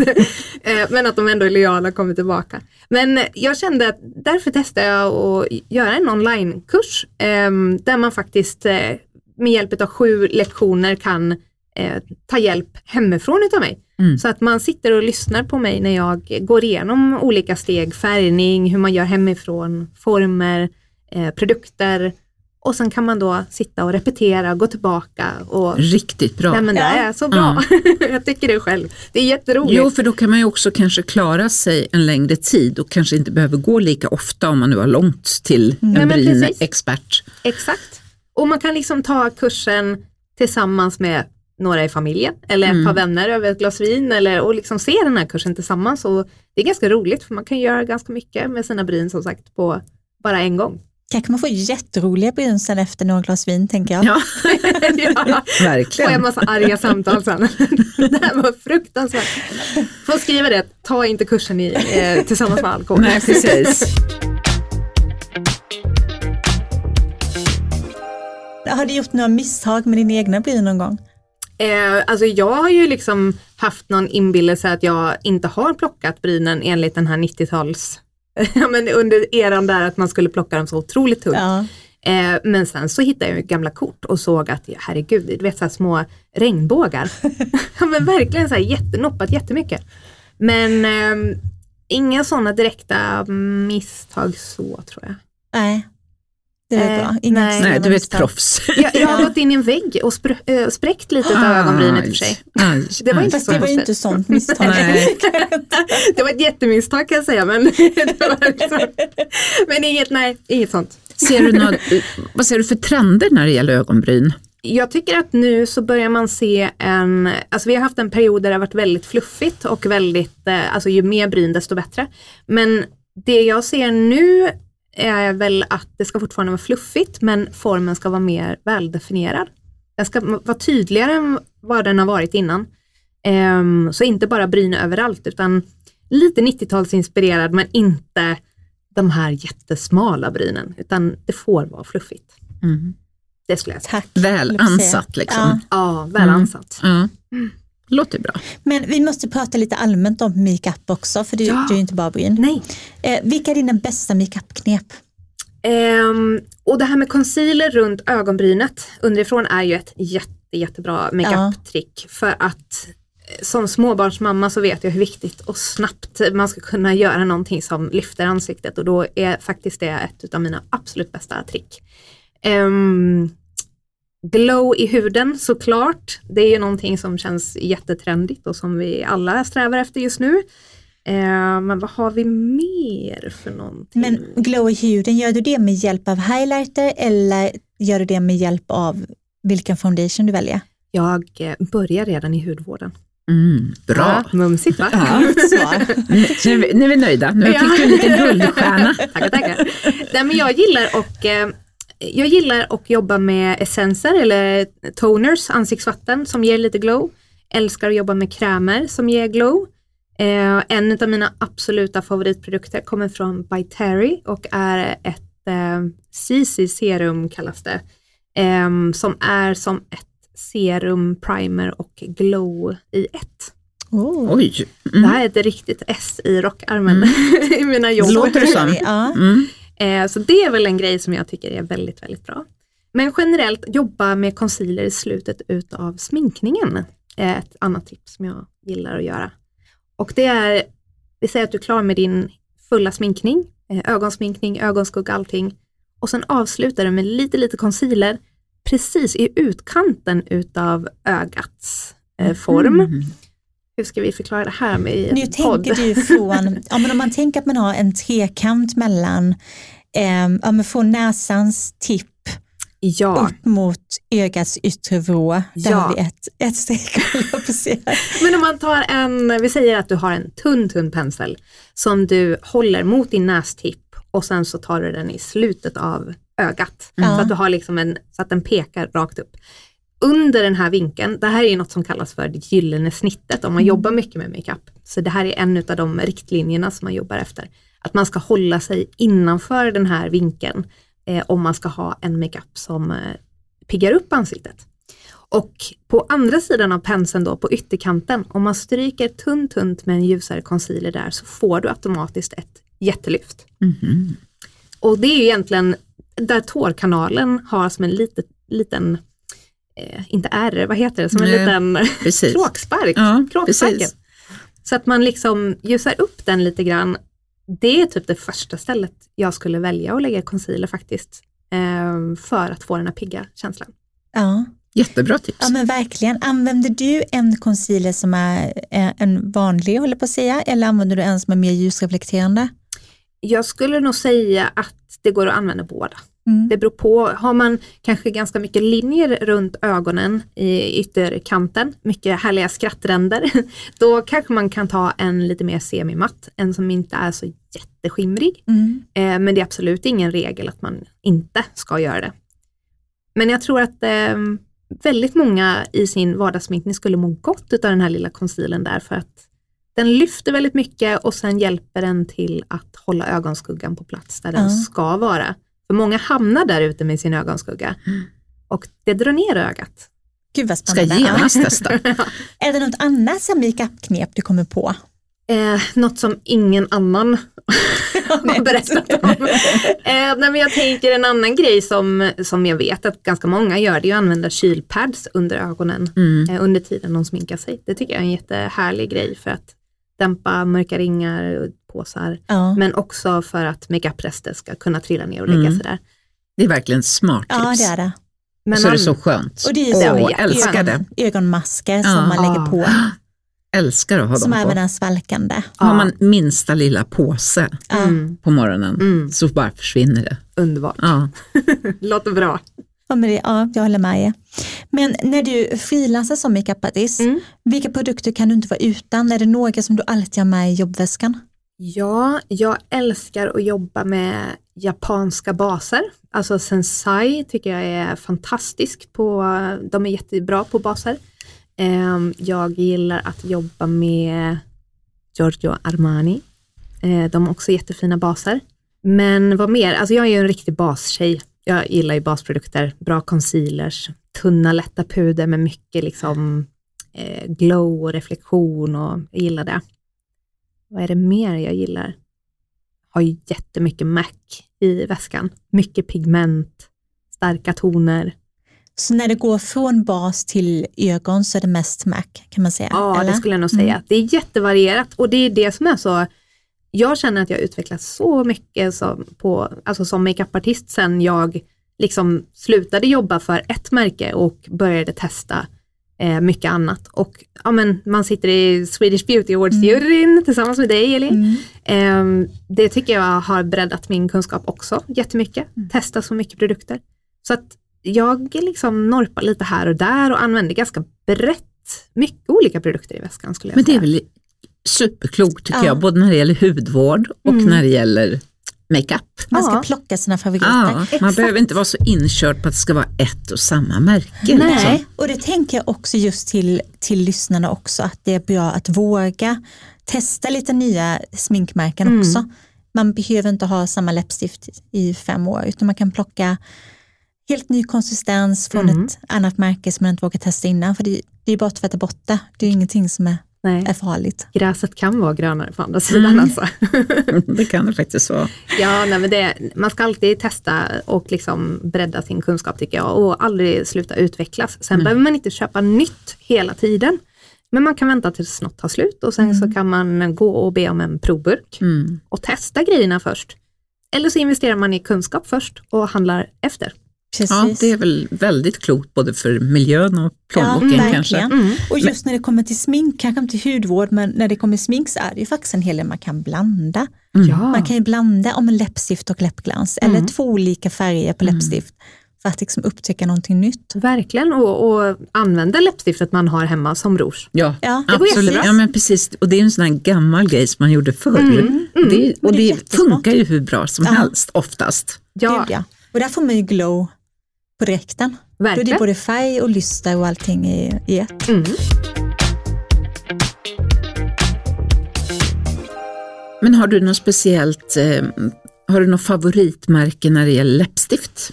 Eh, men att de ändå är lojala och kommer tillbaka. Men jag kände att därför testade jag att göra en onlinekurs ehm, där man faktiskt eh, med hjälp av sju lektioner kan ta hjälp hemifrån utav mig. Mm. Så att man sitter och lyssnar på mig när jag går igenom olika steg, färgning, hur man gör hemifrån, former, eh, produkter och sen kan man då sitta och repetera, gå tillbaka och... Riktigt bra. Nej men det är så bra. Ja. jag tycker det själv. Det är jätteroligt. Jo, för då kan man ju också kanske klara sig en längre tid och kanske inte behöver gå lika ofta om man nu har långt till en mm. brynexpert. Exakt. Och man kan liksom ta kursen tillsammans med några i familjen eller ett mm. par vänner över ett glas vin eller, och liksom se den här kursen tillsammans. Och det är ganska roligt för man kan göra ganska mycket med sina bryn som sagt på bara en gång. Kanske man får jätteroliga bryn sen efter några glas vin tänker jag. Ja, ja. verkligen. Får jag massa arga samtal sen. det här var fruktansvärt. Får skriva det, ta inte kursen i, eh, tillsammans med alkohol. Nej, precis. Har du gjort några misstag med din egna bryn någon gång? Eh, alltså jag har ju liksom haft någon inbillelse att jag inte har plockat brynen enligt den här 90-tals, ja men under eran där att man skulle plocka dem så otroligt tungt. Ja. Eh, men sen så hittade jag gamla kort och såg att herregud, du vet så små regnbågar. ja men verkligen så här jättenoppat jättemycket. Men eh, inga sådana direkta misstag så tror jag. Nej. Det är bra. Inga nej, nej, du är ett proffs. Jag, jag har gått in i en vägg och spr äh, spräckt lite av ögonbrynet i och för sig. Aj, det var inte så det var inte sånt misstag. det var ett jättemisstag kan jag säga men, liksom, men inget, nej, inget sånt. Ser du något, vad ser du för trender när det gäller ögonbryn? Jag tycker att nu så börjar man se en, alltså vi har haft en period där det har varit väldigt fluffigt och väldigt, eh, alltså ju mer bryn desto bättre. Men det jag ser nu är väl att det ska fortfarande vara fluffigt men formen ska vara mer väldefinierad. Den ska vara tydligare än vad den har varit innan. Ehm, så inte bara bryn överallt utan lite 90-talsinspirerad men inte de här jättesmala brynen utan det får vara fluffigt. Mm. Det skulle jag säga. Tack. Väl ansatt liksom. Ja. Ja, väl Mm. ansatt. Ja. Låter bra. Men vi måste prata lite allmänt om makeup också, för du, Ja. du är ju inte bara bryn. Nej. Eh, vilka är dina bästa makeupknep? Ehm, och det här med concealer runt ögonbrynet underifrån är ju ett jätte, jättebra makeup-trick för att eh, som småbarnsmamma så vet jag hur viktigt och snabbt man ska kunna göra någonting som lyfter ansiktet och då är faktiskt det ett av mina absolut bästa trick. Ehm, glow i huden såklart, det är ju någonting som känns jättetrendigt och som vi alla strävar efter just nu. Ehm, men vad har vi mer för någonting? Men glow i huden, gör du det med hjälp av highlighter eller gör du det med hjälp av vilken foundation du väljer? Jag eh, börjar redan i hudvården. Mm, bra. Ja, mumsigt va? Ja. Nu, nu, är vi, nu är vi nöjda. Nu Ja. fick du en liten guldstjärna. tackar, tackar. Nej, men jag gillar och eh, jag gillar att jobba med essenser eller toners, ansiktsvatten som ger lite glow. Älskar att jobba med krämer som ger glow. Eh, en av mina absoluta favoritprodukter kommer från By Terry och är ett eh, CC serum kallas det. Eh, som är som ett serum, primer och glow i ett. Oh. Oj. Det Mm. här är ett riktigt S i rockärmen i mina jobb. Låter det som. Ja. Mm. Eh, så det är väl en grej som jag tycker är väldigt, väldigt bra. Men generellt jobba med concealer i slutet utav sminkningen är ett annat tips som jag gillar att göra. Och det är, vi säger att du är klar med din fulla sminkning, eh, ögonsminkning, ögonskugga, allting. Och sen avslutar du med lite, lite concealer precis i utkanten utav ögats eh, form. Mm. Hur ska vi förklara det här med i Nu en podd? tänker du från, ja, men om man tänker att man har en trekant mellan, eh, ja, men från näsans tipp Ja, upp mot ögats yttre vrå. Där Ja. har vi ett, ett streck. Men om man tar en, vi säger att du har en tunn, tunn pensel som du håller mot din nästipp och sen så tar du den i slutet av ögat. Ja. Så att du har liksom en, så att den pekar rakt upp. Under den här vinkeln, det här är något som kallas för det gyllene snittet om man jobbar mycket med makeup. Så det här är en av de riktlinjerna som man jobbar efter. Att man ska hålla sig innanför den här vinkeln eh, om man ska ha en makeup som eh, piggar upp ansiktet. Och på andra sidan av penseln då, på ytterkanten, om man stryker tunt tunt med en ljusare concealer där så får du automatiskt ett jättelyft. Mhm. Och det är ju egentligen där tårkanalen har som en litet, liten, eh, inte ärr, vad heter det, som en Nej, liten Precis. kråkspark. Ja, kråksparken. precis. Så att man liksom ljusar upp den lite grann. Det är typ det första stället jag skulle välja att lägga concealer faktiskt. Eh, för att få den här pigga känslan. Ja. Jättebra tips. ja, men verkligen. Använder du en concealer som är eh, en vanlig, håller på att säga, eller använder du en som är mer ljusreflekterande? Jag skulle nog säga att det går att använda båda. Mm. Det beror på, har man kanske ganska mycket linjer runt ögonen i ytterkanten, mycket härliga skrattränder, då kanske man kan ta en lite mer semimatt, en som inte är så jätteskimrig. Mm. Eh, men det är absolut ingen regel att man inte ska göra det. Men jag tror att eh, väldigt många i sin vardagssminkning skulle må gott av den här lilla concealern där för att den lyfter väldigt mycket och sen hjälper den till att hålla ögonskuggan på plats där den Ja. ska vara. För många hamnar där ute med sin ögonskugga och det drar ner ögat. Gud vad Ska spännande. genast testa. Är det något annat som makeup-knep du kommer på? Eh, något som ingen annan har berättat om. eh, nej, men jag tänker en annan grej som, som jag vet att ganska många gör, det är att använda kylpads under ögonen Mm. eh, under tiden de sminkar sig. Det tycker jag är en jättehärlig grej för att dämpa mörka ringar och påsar, Ja, men också för att makeuprester ska kunna trilla ner och lägga Mm. sig där. Det är verkligen smart tips. ja det är det. Men och så är det så skönt. Och det är ju Åh, så älskar det. ögonmasker som Ja. man lägger på, Älskar att ha som dem på. även är svalkande. Har man minsta lilla påse. Mm, på morgonen mm, så bara försvinner det. underbart. Ja. Låter bra. Ja, men det, ja, jag håller med er. Men när du frilansar som makeupartist, Mm. vilka produkter kan du inte vara utan? Är det några som du alltid har med i jobbväskan? Ja, jag älskar att jobba med japanska baser. Alltså Sensai tycker jag är fantastisk på, de är jättebra på baser. Ehm, jag gillar att jobba med Giorgio Armani. Eh, de har också jättefina baser. Men vad mer, alltså jag är ju en riktig bastjej. Jag gillar ju basprodukter, bra concealers, tunna lätta puder med mycket liksom eh, glow och reflektion och jag gillar det. Vad är det mer jag gillar? Har ju jättemycket MAC i väskan. Mycket pigment, starka toner. Så när det går från bas till ögon så är det mest MAC kan man säga? Ja, eller? det skulle jag nog säga. Mm. Det är jättevarierat och det är det som är så jag känner att jag utvecklas så mycket som, på, alltså som makeupartist sen jag liksom slutade jobba för ett märke och började testa eh, mycket annat. Och ja, men, man sitter i Swedish Beauty Awards-juryn tillsammans med dig Elin. Mm. Eh, det tycker jag har breddat min kunskap också jättemycket. Testa så mycket produkter. Så att jag liksom norpar lite här och där och använder ganska brett, mycket olika produkter i väskan skulle jag Men det säga. är väl superklokt tycker Ja. jag, både när det gäller hudvård och Mm. när det gäller makeup. Man ska Ja. plocka sina favoriter. Ja, man behöver inte vara så inkörd på att det ska vara ett och samma märke. Liksom. Nej, och det tänker jag också just till, till lyssnarna också, att det är bra att våga testa lite nya sminkmärken Mm. också. Man behöver inte ha samma läppstift i fem år, utan man kan plocka helt ny konsistens från Mm. ett annat märke som man inte vågar testa innan, för det, det är bara att tvätta bort det. Det är ingenting som är, Nej. är farligt. Gräset kan vara grönare på andra sidan Mm. alltså. Det kan det faktiskt vara. Ja, nej, men det, man ska alltid testa och liksom bredda sin kunskap tycker jag och aldrig sluta utvecklas. Sen behöver man inte köpa nytt hela tiden. Men man kan vänta tills något tar slut och sen så kan man gå och be om en provburk Mm. och testa grejerna först. Eller så investerar man i kunskap först och handlar efter. Precis. Ja, det är väl väldigt klokt både för miljön och plånboken Ja, kanske. Mm. Och just när det kommer till smink, kanske inte hudvård, men när det kommer till smink så är det ju faktiskt en hel del man kan blanda. Mm. Man kan ju blanda om läppstift och läppglans eller två olika färger på läppstift för att liksom upptäcka någonting nytt. Verkligen, och, och använda läppstiftet man har hemma som rouge. Ja, Ja, absolut. Ja, men precis. Och det är en sån här gammal grej som man gjorde förr. Mm, Det, och Det är det, funkar ju hur bra som Ja. helst oftast. Ja, Gud, ja. Och där får man ju glow på dräkten. Då är det verkligen. både färg och lyster och allting i, i ett. Mm. Men har du något speciellt, eh, har du något favoritmärke när det gäller läppstift?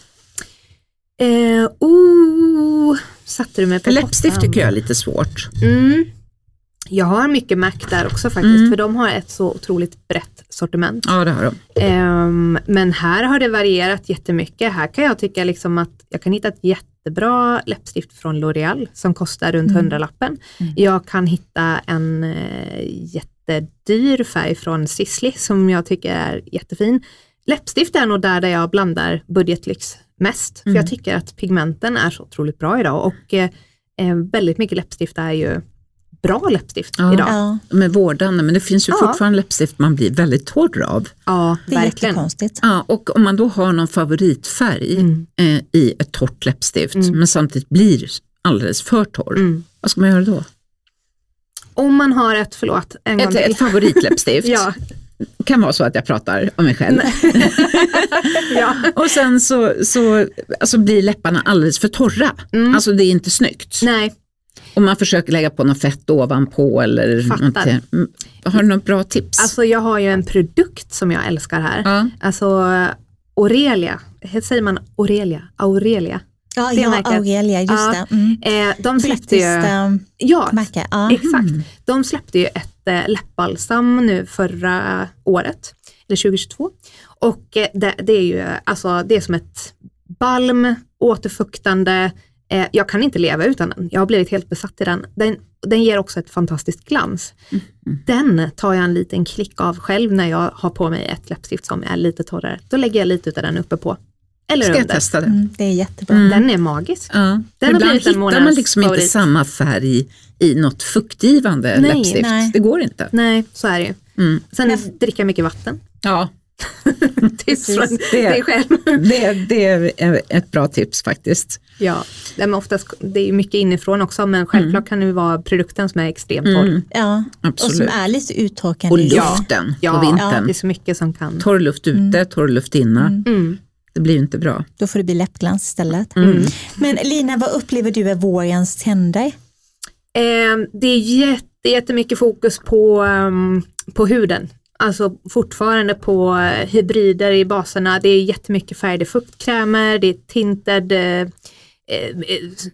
Eh, oh, satte du mig på läppstift pottan. tycker jag är lite svårt. Mm. Jag har mycket Mac där också faktiskt, Mm. för de har ett så otroligt brett sortiment. Ja, det har de. Ehm, men här har det varierat jättemycket. Här kan jag tycka liksom att jag kan hitta ett jättebra läppstift från L'Oreal som kostar runt Mm. hundralappen. Jag kan hitta en eh, jättedyr färg från Sisley som jag tycker är jättefin. Läppstift är nog där, där jag blandar budgetlyx mest, för Mm. jag tycker att pigmenten är så otroligt bra idag och eh, väldigt mycket läppstift är ju bra läppstift Ja. idag. Ja, är vårdande, men det finns ju Ja. fortfarande läppstift man blir väldigt torr av. Ja, det är verkligen. jättekonstigt. Ja, och om man då har någon favoritfärg Mm. eh, i ett torrt läppstift, Mm. men samtidigt blir alldeles för torr, Mm. vad ska man göra då? Om man har ett, förlåt, en gång Ett, till. ett favoritläppstift Ja, kan vara så att jag pratar om mig själv. ja. Och sen så, så alltså blir läpparna alldeles för torra. Mm. Alltså det är inte snyggt. Nej, Och man försöker lägga på något fett ovanpå eller Fattar. Mm. Har du något bra tips? alltså jag har ju en produkt som jag älskar här. ja. Alltså Aurelia, Heter- säger man Aurelia? Aurelia. Ja, Det ja. Aurelia, just Ja. det. Mm. Eh, de släppte ju, ja, märke. Ja. exakt. De släppte ju ett eh, läppbalsam nu förra året, eller 2022. Och eh, det, det är ju alltså, det är som ett balm, återfuktande. Eh, jag kan inte leva utan den. Jag har blivit helt besatt i den. Den, den ger också ett fantastiskt glans. Den tar jag en liten klick av själv när jag har på mig ett läppstift som är lite torrare. Då lägger jag lite av den uppe på. Eller Ska jag under. testa det? Mm, det är jättebra. Mm. Den är magisk. Ja. Den har Ibland blivit en hittar man liksom inte favorit. samma färg i något fuktgivande Nej, läppstift. nej. Det går inte. Nej, så är det ju. Mm. Sen dricka mycket vatten. Ja, Tips Precis. från Det- dig själv. det, det är ett bra tips faktiskt. Ja, det är, oftast, det är mycket inifrån också men självklart kan det ju vara produkten som är extremt torr. Mm, Ja, och absolut. som är lite uttorkande. Och luften på Ja, vintern. det är så mycket som kan. Torr luft ute, torr luft inne. Mm. Det blir ju inte bra. Då får det bli läppglans istället. Mm. Men Lina, vad upplever du är vårens trender? Eh, det är jätte, jättemycket fokus på, um, på huden. Alltså fortfarande på eh, hybrider i baserna. Det är jättemycket färgade fuktkrämer, det är tinted, eh, eh,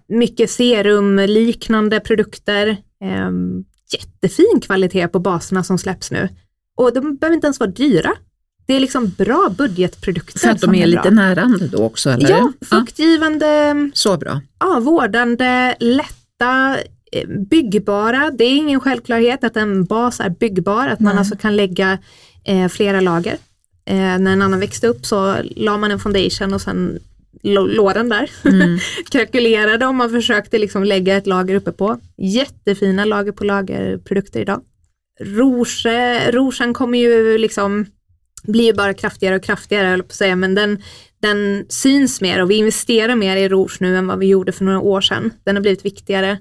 mycket serumliknande produkter. Eh, jättefin kvalitet på baserna som släpps nu. Och de behöver inte ens vara dyra. Det är liksom bra budgetprodukter. För att de är, är lite närande då också? Eller? Ja, fuktgivande, ja. Så bra. Ja, vårdande, lätta, byggbara. Det är ingen självklarhet att en bas är byggbar, att man alltså kan lägga eh, flera lager. Eh, när en annan växte upp så la man en foundation och sen låg den där. Mm. Kalkylerade om man försökte liksom lägga ett lager uppe på. Jättefina lager på lager produkter idag. Rouge, rougen kommer ju liksom blir ju bara kraftigare och kraftigare, jag på att säga, men den, den syns mer och vi investerar mer i rouge nu än vad vi gjorde för några år sedan. Den har blivit viktigare.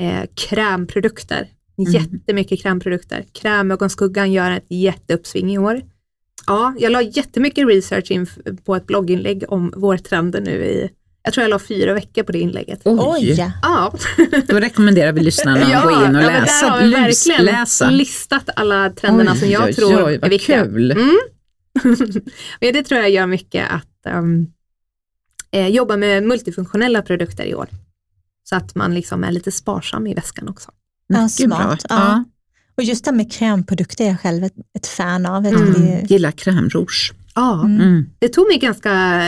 Eh, krämprodukter, mm. jättemycket krämprodukter. Krämögonskuggan gör ett jätteuppsving i år. Ja, jag la jättemycket research in på ett blogginlägg om vårtrender nu i jag tror jag la fyra veckor på det inlägget. Oj! Ja. Då rekommenderar vi lyssnarna att ja, gå in och ja, läsa. Ja, verkligen läsa. listat alla trenderna oj, som jag oj, tror oj, är viktiga. Kul. Mm. det tror jag gör mycket att um, eh, jobba med multifunktionella produkter i år. Så att man liksom är lite sparsam i väskan också. Ja, smart. Ja. Och just det med krämprodukter är jag själv ett, ett fan av. Mm. Det... Gillar krämrouge. Ja, mm. mm. det tog mig ganska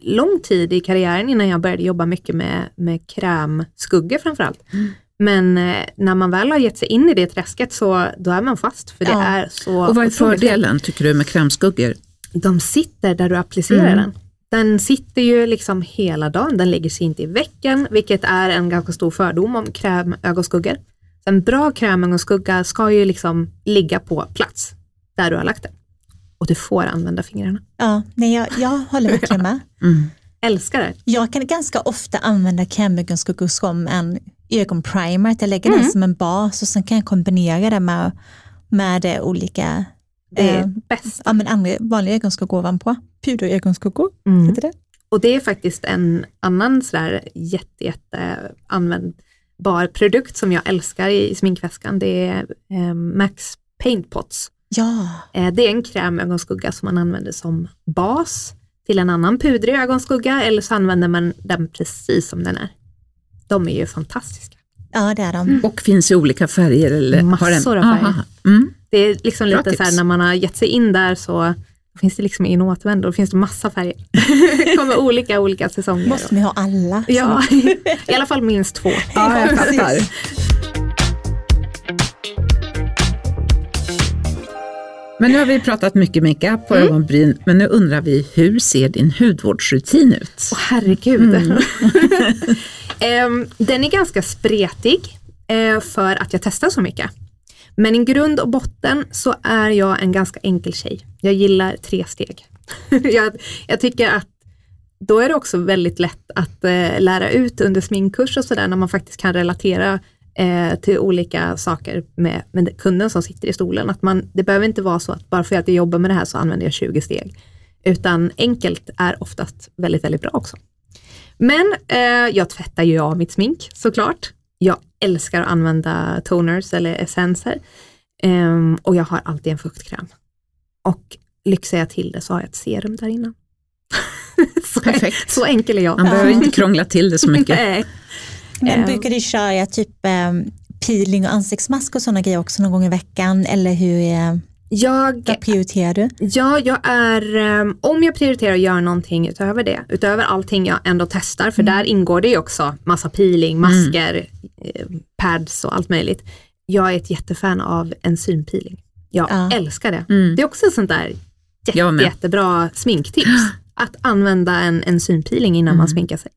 lång tid i karriären innan jag började jobba mycket med, med krämskuggor framförallt. Mm. Men eh, när man väl har gett sig in i det träsket så då är man fast för det ja. är så Och vad är fördelen tycker du med krämskuggor? De sitter där du applicerar mm. den. Den sitter ju liksom hela dagen, den lägger sig inte i veckan, vilket är en ganska stor fördom om krämögonskuggor. En bra krämögonskugga ska ju liksom ligga på plats där du har lagt den. Och du får använda fingrarna. Ja, nej, jag, jag håller verkligen med. Mm. Älskar det. Jag kan ganska ofta använda krämögonskuggor som en ögonprimer, att jag lägger mm. den som en bas och sen kan jag kombinera det med, med olika det är eh, bäst. Ja, men andra vanliga ögonskuggor ovanpå. Puderögonskuggor, mm. heter det. Och det är faktiskt en annan sådär jätte, jätte användbar produkt som jag älskar i sminkväskan. Det är eh, Max Paint Pots. Ja. Eh, det är en krämögonskugga som man använder som bas till en annan pudrig ögonskugga eller så använder man den precis som den är. De är ju fantastiska. Ja, det är de. Mm. Och finns i olika färger? Eller Massor av färger. Mm. Det är liksom lite så här när man har gett sig in där så finns det liksom ingen återvändo, då finns det massa färger. det kommer olika, olika säsonger. Måste vi ha alla? Ja, i alla fall minst två. Ja, jag fattar. Men nu har vi pratat mycket makeup på mm. ögonbryn, men nu undrar vi, hur ser din hudvårdsrutin ut? Åh oh, herregud. Mm. um, den är ganska spretig uh, för att jag testar så mycket. Men i grund och botten så är jag en ganska enkel tjej. Jag gillar tre steg. jag, jag, tycker att då är det också väldigt lätt att eh, lära ut under sminkkurs och sådär när man faktiskt kan relatera eh, till olika saker med, med, kunden som sitter i stolen. Att man, det behöver inte vara så att bara för att jag jobbar med det här så använder jag 20 steg. Utan enkelt är oftast väldigt, väldigt bra också. Men eh, jag tvättar ju av mitt smink såklart. Jag älskar att använda toners eller essenser. Um, och jag har alltid en fuktkräm. Och lyxar jag till det så har jag ett serum där innan. så, Perfekt. Så enkel är jag. Man behöver inte krångla till det så mycket. Nej. Men brukar du köra typ um, peeling och ansiktsmask och sådana grejer också någon gång i veckan? Eller hur är, jag, vad prioriterar du? Ja, jag är, um, om jag prioriterar att göra någonting utöver det, utöver allting jag ändå testar, för mm. där ingår det ju också massa peeling, masker, mm. pads och allt möjligt. Jag är ett jättefan av enzympeeling. Jag ja. älskar det. Mm. Det är också ett sånt där jätte, jättebra sminktips. Att använda en enzympeeling innan man mm. sminkar sig.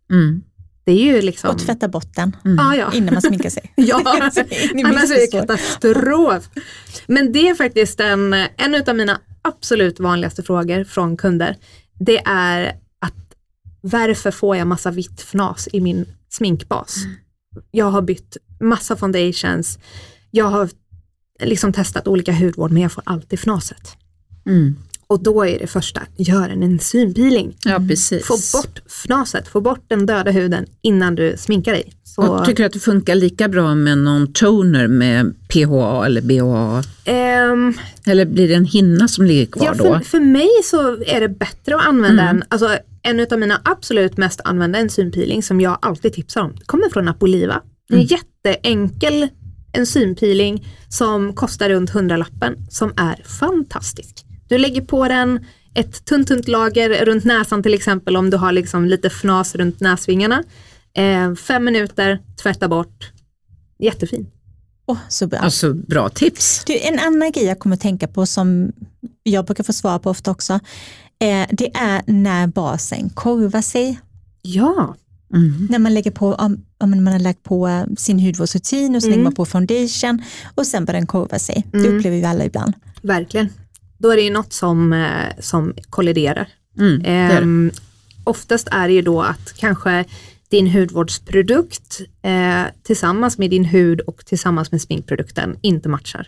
Det är ju liksom... Och tvätta botten mm. ah, ja. innan man sminkar sig. ja, annars är det katastrof. Men det är faktiskt en, en av mina absolut vanligaste frågor från kunder. Det är att varför får jag massa vitt fnas i min sminkbas? Mm. Jag har bytt massa foundations. Jag har liksom testat olika hudvård men jag får alltid fnaset. Mm. Och då är det första, gör en enzympeeling. Ja, precis. Få bort fnaset, få bort den döda huden innan du sminkar dig. Så, Och tycker du att det funkar lika bra med någon toner med PHA eller BHA? ehm, Eller blir det en hinna som ligger kvar ja, då? för, för mig så är det bättre att använda Mm. en, alltså en av mina absolut mest använda enzympeeling som jag alltid tipsar om, kommer från Apoliva. Är Mm. en jätteenkel enzympeeling som kostar runt 100-lappen som är fantastisk. Du lägger på den ett tunt, tunt lager runt näsan till exempel om du har liksom lite fnas runt näsvingarna. Eh, fem minuter, tvätta bort. Jättefin. Åh, så bra. Alltså bra tips. Du, en annan grej jag kommer att tänka på som jag brukar få svar på ofta också, eh, det är när basen korvar sig. Ja, Mm. När man lägger på, om, om man har lagt på eh, sin hudvårdsrutin och så lägger man på foundation och sen börjar den korva sig. Det Mm. upplever vi alla ibland. verkligen. Då är det ju något som, eh, som kolliderar. Mm. är. Ehm, oftast är det ju då att kanske din hudvårdsprodukt eh, tillsammans med din hud och tillsammans med sminkprodukten inte matchar.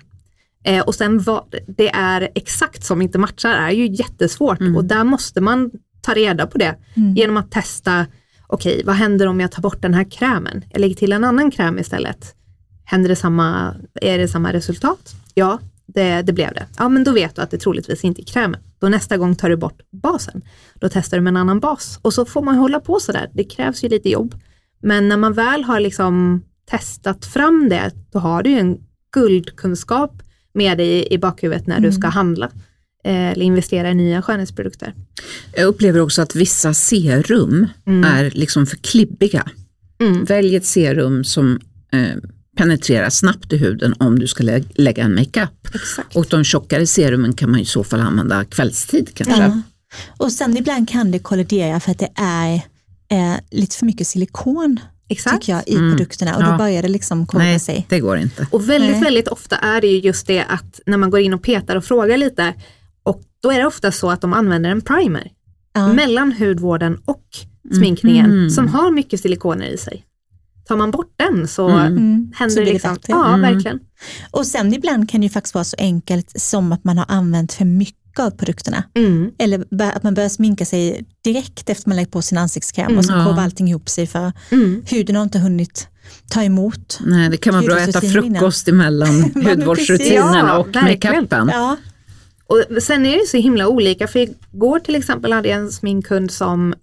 Eh, och sen vad det är exakt som inte matchar är ju jättesvårt och där måste man ta reda på det genom att testa, okej vad händer om jag tar bort den här krämen? Jag lägger till en annan kräm istället. Händer det samma, är det samma resultat? Ja, det, det blev det. Ja, men då vet du att det troligtvis inte är krämen. Då nästa gång tar du bort basen. Då testar du med en annan bas och så får man hålla på sådär. Det krävs ju lite jobb. Men när man väl har liksom testat fram det, då har du ju en guldkunskap med dig i bakhuvudet när du ska handla eh, eller investera i nya skönhetsprodukter. Jag upplever också att vissa serum är liksom för klibbiga. Mm. Välj ett serum som eh, penetrerar snabbt i huden om du ska lä- lägga en makeup. Och de tjockare serumen kan man i så fall använda kvällstid kanske. Ja. Och sen ibland kan det kollidera för att det är eh, lite för mycket silikon Exakt. tycker jag i produkterna och Ja. då börjar det liksom korva Nej, sig. det går inte. Och väldigt, Nej. väldigt ofta är det ju just det att när man går in och petar och frågar lite och då är det ofta så att de använder en primer Ja. mellan hudvården och sminkningen Mhm. som har mycket silikoner i sig. Tar man bort den så Mm. Så händer blir det det liksom, ja Mm. verkligen. Och sen ibland kan det ju faktiskt vara så enkelt som att man har använt för mycket av produkterna. Mm. Eller att man börjar sminka sig direkt efter man lagt på sin ansiktskräm och så Mm. korvar Ja. allting ihop sig för Mm. huden har inte hunnit ta emot. Nej, det kan vara bra att äta Hudvårdsrutinen innan. frukost emellan hudvårdsrutinerna. Ja, och makeupen. Ja, Och sen är det så himla olika, för igår till exempel hade jag en sminkkund som,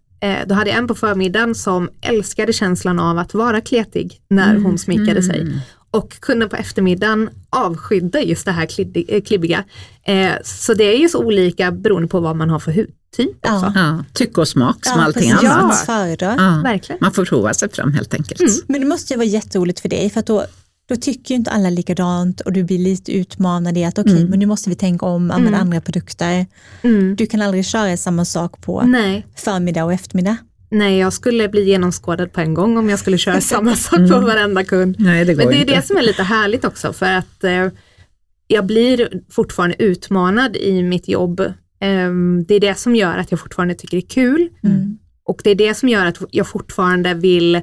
då hade jag en på förmiddagen som älskade känslan av att vara kletig när hon sminkade sig. Och kunde på eftermiddagen avskydda just det här eh, klibbiga. Eh, så det är ju så olika beroende på vad man har för hudtyp Ja. Ja, tycke och smak som ja, allting precis. annat. Ja. Ja. Verkligen. Man får prova sig fram helt enkelt. Mm. Men det måste ju vara jätteroligt för dig för att då, då tycker inte alla likadant och du blir lite utmanad i att okej, men nu måste vi tänka om, använda andra produkter. Mm. Du kan aldrig köra samma sak på Nej. förmiddag och eftermiddag. Nej, jag skulle bli genomskådad på en gång om jag skulle köra samma sak på varenda kund. Nej, det Men det är inte. det som är lite härligt också för att eh, jag blir fortfarande utmanad i mitt jobb. Ehm, det är det som gör att jag fortfarande tycker det är kul Mm. och det är det som gör att jag fortfarande vill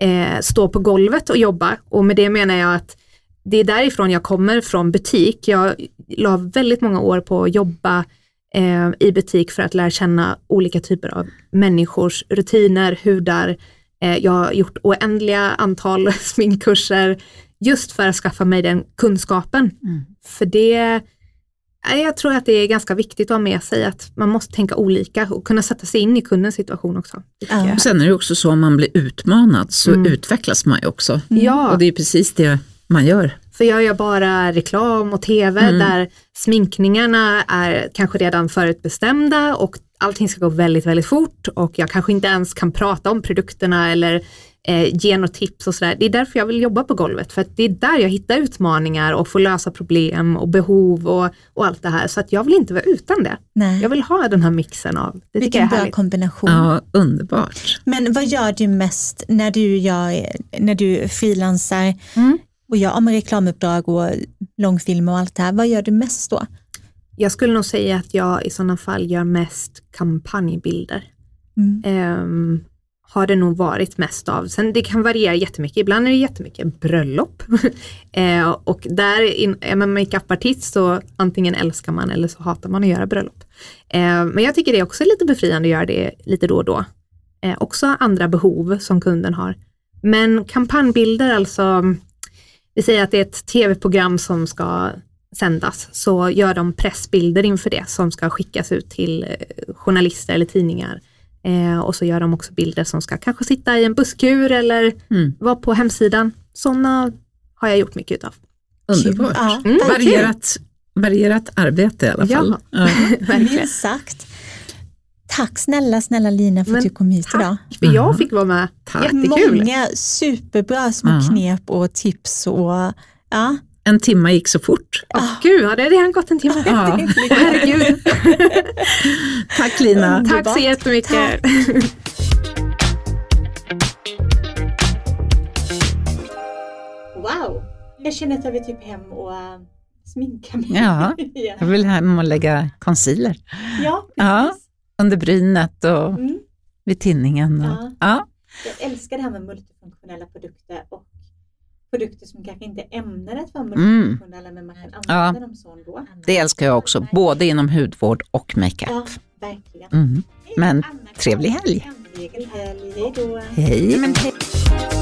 eh, stå på golvet och jobba och med det menar jag att det är därifrån jag kommer från butik. Jag la väldigt många år på att jobba eh, i butik för att lära känna olika typer av människors rutiner, hudar. Eh, jag har gjort oändliga antal sminkkurser just för att skaffa mig den kunskapen. För det, jag tror att det är ganska viktigt att ha med sig att man måste tänka olika och kunna sätta sig in i kundens situation också. Ja. Och sen är det också så om man blir utmanad så Mm. utvecklas man ju också. Ja. Och det är precis det man gör. För jag gör bara reklam och tv Mm. där sminkningarna är kanske redan förutbestämda och allting ska gå väldigt, väldigt fort och jag kanske inte ens kan prata om produkterna eller eh, ge något tips och sådär. Det är därför jag vill jobba på golvet för att det är där jag hittar utmaningar och får lösa problem och behov och, och allt det här. Så att jag vill inte vara utan det. Nej. Jag vill ha den här mixen av, det Vilken bra härligt. kombination. Ja, underbart. Men vad gör du mest när du, gör, när du frilansar Mm. och gör men reklamuppdrag och långfilm och allt det här? Vad gör du mest då? Jag skulle nog säga att jag i sådana fall gör mest kampanjbilder. Mm. Ehm, har det nog varit mest av. Sen det kan variera jättemycket. Ibland är det jättemycket bröllop. eh, och där in, är man makeupartist så antingen älskar man eller så hatar man att göra bröllop. Eh, men jag tycker det är också lite befriande att göra det lite då och då. Eh, också andra behov som kunden har. Men kampanjbilder, alltså, vi säger att det är ett tv-program som ska sändas, så gör de pressbilder inför det som ska skickas ut till eh, journalister eller tidningar. Eh, och så gör de också bilder som ska kanske sitta i en busskur eller Mm. vara på hemsidan. Sådana har jag gjort mycket utav. Underbart. Ja, Mm, varierat, varierat arbete i alla fall. Ja. Verkligen. sagt. Tack snälla, snälla Lina för Men att du kom hit idag. För jag fick vara med. Tack. Jättekul. Många superbra små Ja. knep och tips. Och, ja. En timme gick så fort. Åh, Gud, har det redan gått en timme? Ja. Herregud. Tack Lina. Tack så jättemycket. Wow, jag känner att jag vill typ hem och äh, sminka mig. Ja, ja. jag vill hem och lägga concealer ja, Ja. precis. under brynet och Mm. vid tinningen. Och, Ja. ja. Jag älskar det här med multifunktionella produkter och produkter som kanske inte är ämnade att vara Mm. multifunktionella men man kan använda dem så ändå. Det älskar jag också, både inom hudvård och makeup. Ja, verkligen. Mm. Men trevlig helg. Hej hej.